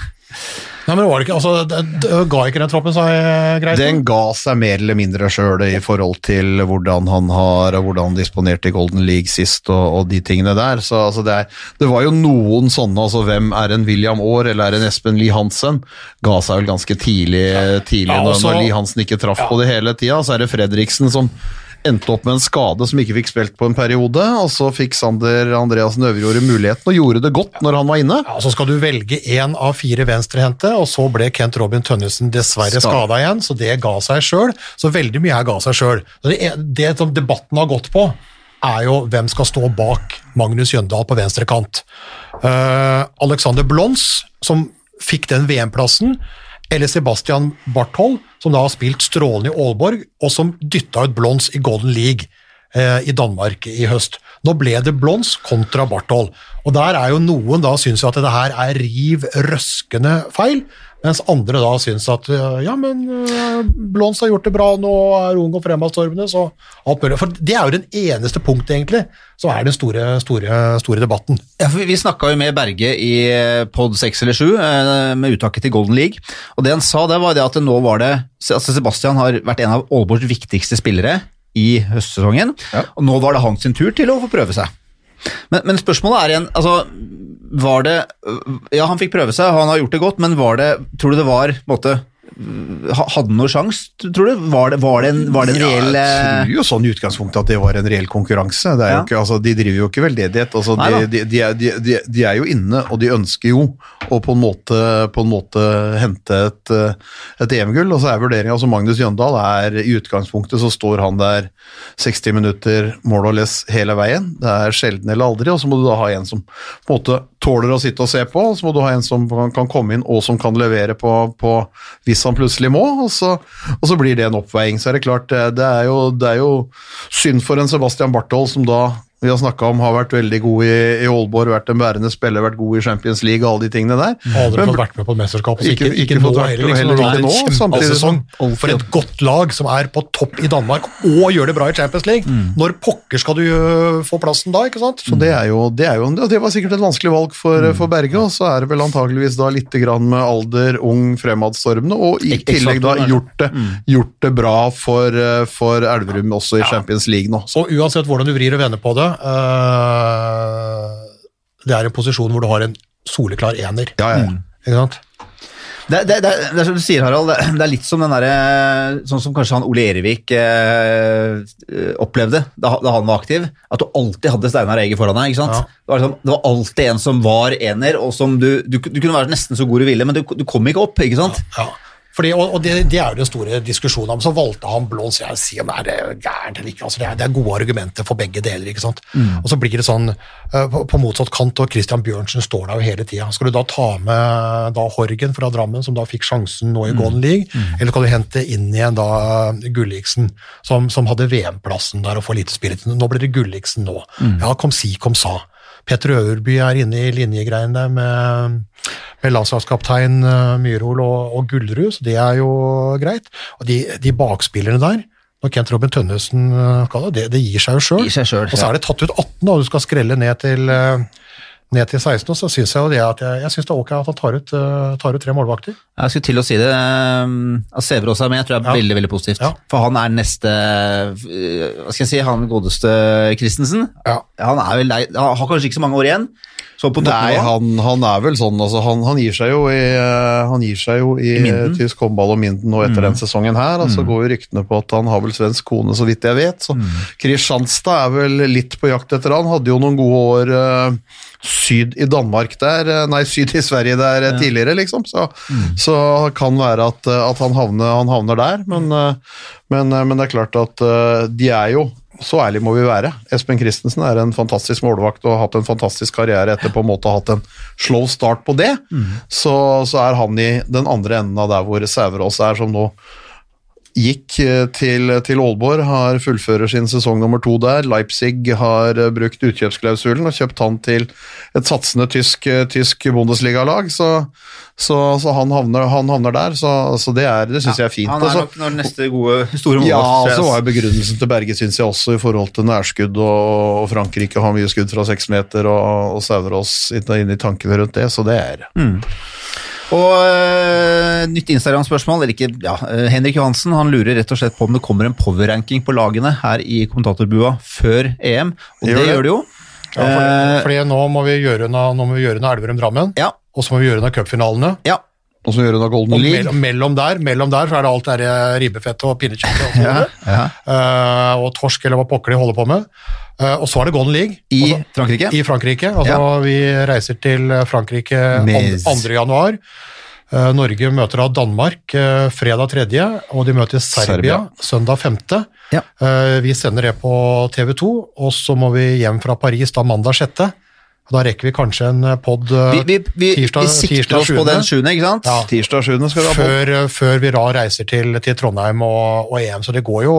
Nei, men var det ikke, altså, det, Ga ikke den troppen seg eh, greit? Den ga seg mer eller mindre sjøl i forhold til hvordan han har og hvordan han disponerte i Golden League sist og, og de tingene der. Så altså, det, er, det var jo noen sånne, altså hvem er en William Aar eller er en Espen Lie Hansen? Ga seg vel ganske tidlig, tidlig Ja, når, også- når Lie Hansen ikke traff på det hele tida. Så er det Fredriksen som endte opp med en skade som ikke fikk spilt på en periode, og så fikk Sander Andreassen Øverjordet muligheten og gjorde det godt når han var inne. Ja, Så skal du velge én av fire venstrehendte, og så ble Kent Robin Tønnesen dessverre Skada. igjen, så det ga seg sjøl. Så veldig mye her ga seg sjøl. Det, det som debatten har gått på, er jo hvem skal stå bak Magnus Jøndal på venstre kant. Eh, Alexander Blons, som fikk den VM-plassen, eller Sebastian Barthold, som da har spilt strålende i Aalborg, og som dytta ut Blons i Golden League eh, i Danmark i høst. Nå ble det Blons kontra Barthold, og der er jo noen da syns at det her er riv røskende feil, mens andre da syns at eh, ja, men Blåns Blons har gjort det bra, nå er ung og fremadstormende, så alt mulig. For det er jo den eneste punktet, egentlig, som er den store, store, store debatten. Ja, for Vi snakka jo med Berge i eh, pod 6 eller 7 eh, med uttaket til Golden League. Og det han sa, det var det at nå var det altså Sebastian har vært en av Aalborgs viktigste spillere i høstsesongen. Og nå var det hans sin tur til å få prøve seg. Men, men spørsmålet er igjen altså, Var det Ja, han fikk prøve seg, han har gjort det godt, men var det Tror du det var på en måte Hadde noe sjanse, tror du? Var det, var det en, var det en reell jeg eh, tror jo sånn i utgangspunktet at det var en reell konkurranse. Ja. ikke, altså, de driver jo ikke veldedighet. Altså, de, de, de, de, er jo inne, og de ønsker jo å på en måte, på en måte hente et, eh, et EM-gull. Og så er vurderinga altså Magnus Jøndal er i utgangspunktet så står han der 60 minutter more or less hele veien. Det er sjelden eller aldri, og så må du da ha en som på en måte tåler å sitte og se på, og så må du ha en som kan, kan komme inn og som kan levere på, på hvis han plutselig må, og så, og så blir det en oppveiing. Så er det klart, det, det, er jo, det er jo synd for en Sebastian Barthold som da vi har snakka om har vært veldig god i, i Aalborg, vært en bærende spiller, vært god i Champions League og alle de tingene der. Aldri Men fått vært med på et mesterskap. Ikke- Ikke, ikke nå heller. Liksom, heller ikke nå, samtidig som- for et godt lag som er på topp i Danmark og gjør det bra i Champions League. Når pokker skal du øh, få plassen da, ikke sant? Så det er jo, det, er jo, det var sikkert et vanskelig valg for, for Berge, og så er det vel antageligvis da litt grann med alder, ung, fremadstormende, og i tillegg da gjort det, gjort det bra for, eh, for Elverum også i Champions League nå. Så Og uansett hvordan du vrir og vender på det, øh, det er en posisjon hvor du har en soleklar ener. ja, ja. Ikke sant? Det, det, det, det er som du sier, Harald, det, det er litt som den der, Sånn som kanskje han Ole Erevik eh, opplevde da, da han var aktiv. At du alltid hadde Steinar Ege foran deg. ikke sant? Ja. Det, var liksom, det var alltid en som var ener, og som du, du, du kunne være nesten så god du ville, men du, du kom ikke opp. ikke sant? Ja. Fordi, og og det, det er jo den store diskusjonen. om. så valgte han Blons. Jeg sier om det er gærent eller ikke. Altså det, er, det er gode argumenter for begge deler. ikke sant? Og så blir det sånn eh, på, på motsatt kant, og Christian Bjørnsen står der jo hele tida. Skal du da ta med da Horgen fra Drammen, som da fikk sjansen nå i Golden League, eller skal du hente inn igjen da Gulliksen, som, som hadde VM-plassen der og får lite spilletid? Nå blir det Gulliksen nå. Ja, kom si, kom sa. Petter Øverby er inne i linjegreiene med, med landslagskaptein eh, og, og Gullrud, så det er jo greit. Og de, de bakspillerne der, når Kent Robin Tønnesen kaller det, det gir seg jo sjøl. Og så er det tatt ut 18, og du skal skrelle ned til, eh, ned til 16, og så syns jeg jo det at jeg, jeg synes det er ok at han tar ut, eh, tar ut tre målvakter. Jeg skulle til å si det. eh, At også er med, jeg tror det er Ja. veldig veldig positivt. Ja. For han er neste eh, Hva skal jeg si, han godeste Christensen. Ja. Han er vel han har kanskje ikke så mange år igjen. Så på Nei, han, han er vel sånn, altså han, han gir seg jo i, eh, han gir seg jo i, I tysk håndball og Minden nå etter den sesongen her, og så går jo ryktene på at han har vel svensk kone, så vidt jeg vet, så Kristianstad er vel litt på jakt etter han, hadde jo noen gode år uh, syd i Danmark der, eh, nei, syd i Sverige der ja. tidligere, liksom, så, så kan være at, eh, at han, havner, han havner der, men, eh, men, eh, men det er klart at eh, de er jo Så ærlig må vi være. Espen Christensen er en fantastisk målvakt og har hatt en fantastisk karriere etter på en måte å ha hatt en slow start på det. Så, så er han i den andre enden av der hvor Sæverås er, som nå gikk eh, til, til Aalborg, har fullfører sin sesong nummer to der. Leipzig har eh, brukt utkjøpsklausulen og kjøpt han til et satsende tysk, eh, tysk Bundesliga-lag, så, så, så han, havner, han havner der. Så, så det, er- det syns jeg er fint. Han er Altså, nok når neste gode, store mål. ja, og så var jo begrunnelsen til Berge, syns jeg også, i forhold til nærskudd, og, og Frankrike har mye skudd fra seks meter, og, og Saurås inn, inn i tankene rundt det, så det er Og uh, nytt Instagram-spørsmål, eller ikke, ja, øh, Henrik Johansen han lurer rett og slett på om det kommer en power-ranking på lagene her i kommentatorbua før EM, og det, Gjør det. gjør det jo. Ja, for, Eh, fordi nå må vi gjøre unna, nå må vi gjøre unna Elverum-Drammen, ja, og så må vi gjøre unna cupfinalene. ja. Og så gjøre noe da Golden League. mellom, mellom der mellom der så er det alt det der ribbefettet og pinnekjøttet og, ja, ja. Uh, og torsk eller hva pokker de holder på med. Eh, og så er det Golden League I altså, Frankrike. i Frankrike. Altså, Vi reiser til Frankrike Med- 2. januar. Eh, Norge møter da Danmark eh, fredag 3., og de møter Serbia, Serbia. søndag 5. Ja. Eh, vi sender det på TV 2, og så må vi hjem fra Paris da mandag 6. Da rekker vi kanskje en pod tirsdag vi, vi, tirsdag- vi sikter tirsdag oss på den 7., ikke sant? Ja. Tirsdag 7. skal vi ha før, før vi da reiser til, til Trondheim og, og EM, så det går jo,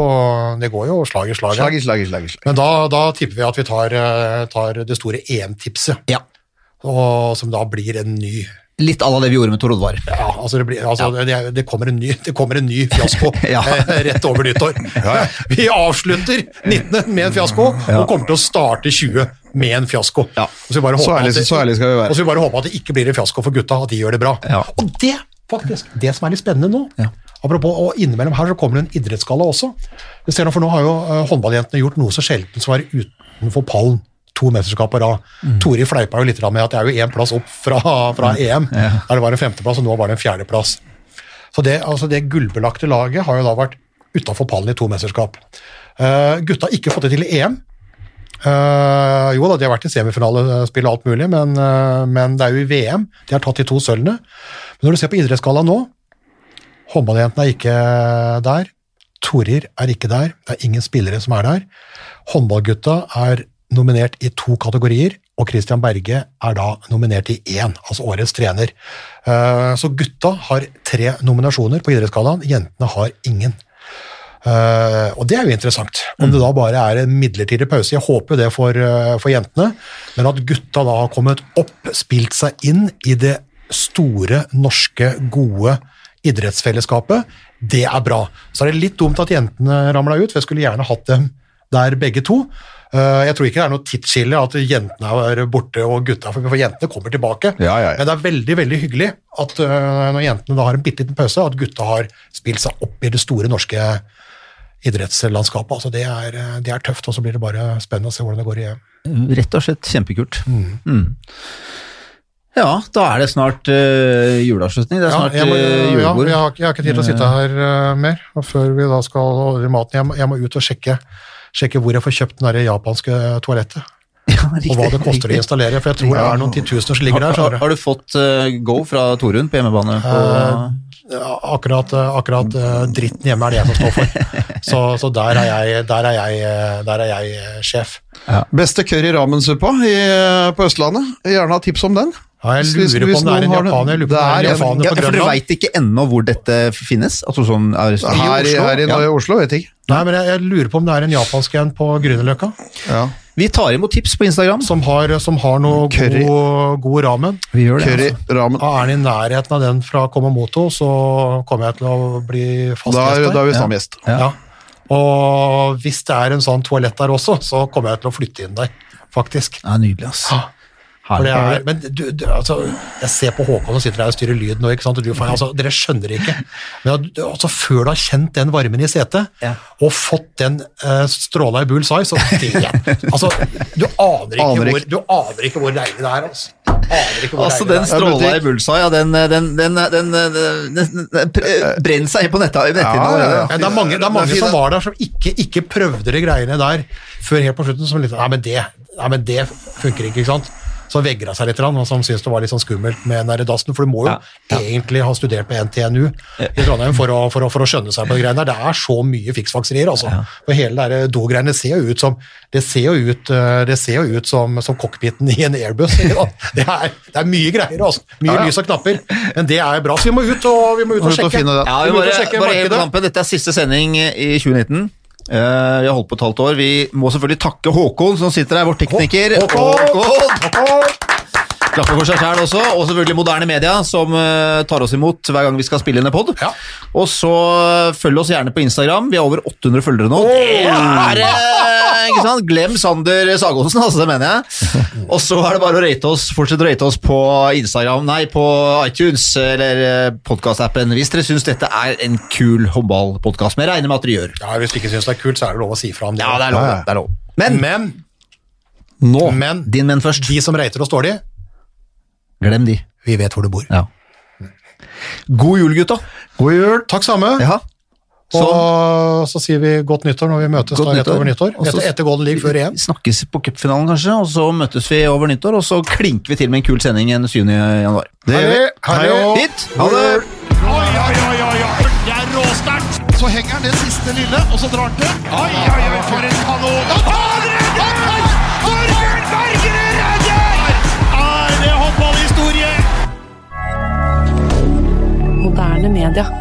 det går jo slag i slag. Slag i slag i slag. i slag. Men da, da tipper vi at vi tar, eh, tar det store EM-tipset, Ja. og som da blir en ny Litt à la det vi gjorde med Tor Oddvar. ja, altså det, blir, altså det, det, kommer en ny, det kommer en ny fiasko [LAUGHS] Ja. eh, rett over nyttår. Vi avslutter 19. med en fiasko, og kommer til å starte 20 med en fiasko. Ja. Og så, Så ærlig, det- så ærlig skal vi være. og så vi bare håper at det ikke blir en fiasko for gutta, at de gjør det bra. Ja. Og det, faktisk, det som er litt spennende nå, Ja. apropos, og innimellom her så kommer det en idrettsgalla også. For nå har jo uh, håndballjentene gjort noe så sjelden som å være utenfor pallen. To mesterskap på rad. Mm. Tori fleipa jo litt med at det er jo én plass opp fra, fra EM, der det var en femteplass, og nå var det en fjerdeplass. Så det, altså det gullbelagte laget har jo da vært utafor pallen i to mesterskap. Uh, gutta har ikke fått det til i EM. Eh, jo da, de har vært i semifinalespill og alt mulig, men, uh, men det er jo i VM. De har tatt de to sølvene. Men når du ser på idrettsgallaen nå, håndballjentene er ikke der. Torir er ikke der. Det er ingen spillere som er der. Håndballgutta er nominert i to kategorier, og Christian Berge er da nominert i én, altså årets trener. Uh, Så gutta har tre nominasjoner på idrettsgallaen, jentene har ingen. Eh, og det er jo interessant. Om det da bare er en midlertidig pause. Jeg håper det for, uh, for jentene, men at gutta da har kommet opp, spilt seg inn i det store, norske, gode idrettsfellesskapet, det er bra. Så er det litt dumt at jentene ramla ut, for jeg skulle gjerne hatt dem der begge to. Eh, Jeg tror ikke det er noe tidsskille at jentene er borte og gutta, for jentene kommer tilbake. Ja, ja, ja. Men det er veldig veldig hyggelig at når jentene da har en bitte liten pause, at gutta har spilt seg opp i det store norske idrettslandskapet. Altså det, er, øh, det er tøft, og så blir det bare spennende å se hvordan det går i EM. Rett og slett kjempekult. Mm. Ja, da er det snart uh, juleavslutning. Det er Ja, snart jeg, må, eh, ja, jeg, har, jeg har ikke tid til å sitte her uh, mer og før vi da skal ordne maten. Jeg må, jeg må ut og sjekke, sjekke hvor jeg får kjøpt den der japanske toalettet, Ja, og hva det koster å installere, for jeg tror det er noen titusener som ligger der. Har, har du fått uh, go fra Torunn på hjemmebane? På, uh, akkurat, eh, akkurat uh, dritten hjemme er det jeg som står for. [LAUGHS] Så, så der, er jeg, der, er jeg, der er jeg sjef. sjef. Beste curry ramensuppa i- på Østlandet. Gjerne ha tips om den. Ja, jeg Hvis- lurer på om det er en japaner. Jeg lurer på det er en er japaner ja, på for du veit ikke ennå hvor dette finnes? Altså sånn er, Her, i- her i Ja. Oslo vet jeg ikke. Nei, men jeg, jeg lurer på om det er en japansk en på Grünerløkka, Ja. Vi tar imot tips på Instagram. som har, som har noe Curry. god, god ramen. Vi gjør det, Curry ramen. Ja, Er den i nærheten av den fra Komamoto, så kommer jeg til å bli fast Da, gjest der. da er vi stamgjest. Ja. Ja. Og hvis det er en sånn toalett der også, så kommer jeg til å flytte inn der, faktisk. Det er nydelig, ass. For det er, men du, du, altså, jeg ser på Håkon som sitter her og styrer lyd nå, ikke sant? Og du, altså, dere skjønner ikke. Men altså, før du har kjent den varmen i setet, Ja. og fått den uh, stråla i bull's eye, så [LAUGHS] det, altså, du aner ikke, Aner hvor, du aner ikke hvor deilig det er. Altså, Altså, den stråla i bullseye, ja, den, den, den, den, den, den, den brenner seg inn på netta- netthinnen Ja, ja, ja. Det er mange, det er mange Det er som var der som ikke, ikke prøvde de greiene der før helt på slutten. Som litt, nei, men det, nei, men det funker ikke, ikke sant? Som vegra seg litt, og som syntes det var litt sånn skummelt med den der dassen. For du må jo egentlig ha studert på NTNU i Trondheim for å, for å, for å skjønne seg på de greiene der. Det er så mye fiksfakserier, altså. For hele de do-greiene ser jo ut som det ser jo ut, eh, det ser jo ut som, som cockpiten i en airbus. [LAUGHS] Det er, det er mye greier, altså. Mye lys og knapper. Men det er bra, så vi må ut og, vi må ut og sjekke. Ja, vi Vi må ut bare, og sjekke bare helt på tampen. Dette er siste sending i 2019. Eh, vi har holdt på et halvt år. Vi må selvfølgelig takke Håkon som sitter her, vår tekniker. Håkon! Klapper for seg sjæl også, og selvfølgelig moderne media, som eh, tar oss imot hver gang vi skal spille inn en pod. Ja. Og så eh, følg oss gjerne på Instagram. Vi har over 800 følgere nå. Det er eh, ikke sant? Glem Sander Sagonsen, altså, det mener jeg. [LAUGHS] Og så er det bare å rate oss, fortsette å rate oss på Instagram, nei, på iTunes eller podkastappen hvis dere syns dette er en kul håndballpodkast. Men jeg regner med at dere gjør. Ja, Hvis du ikke syns det er kult, så er det lov å si fra om det. Ja, det er lov. Det er lov. Men, Men, Nå! men din menn først. de som rater oss dårlig, Glem de. vi vet hvor du bor. Ja. God jul, gutta. God jul. Takk samme. Ja. Så Og så sier vi godt nyttår når vi møtes da rett nyttår. over nyttår. Etter, etter Golden League før EM. snakkes på cupfinalen, kanskje, og så møtes vi over nyttår, og så klinker vi til med en kul sending den 7. januar. Det gjør vi. Hei, og Hit! Ha det! Oi, oi, oi, oi, oi. Det er råsterkt. Så henger han det siste lille, og så drar han til. Oi, oi, oi, for en kanon. Moderne media.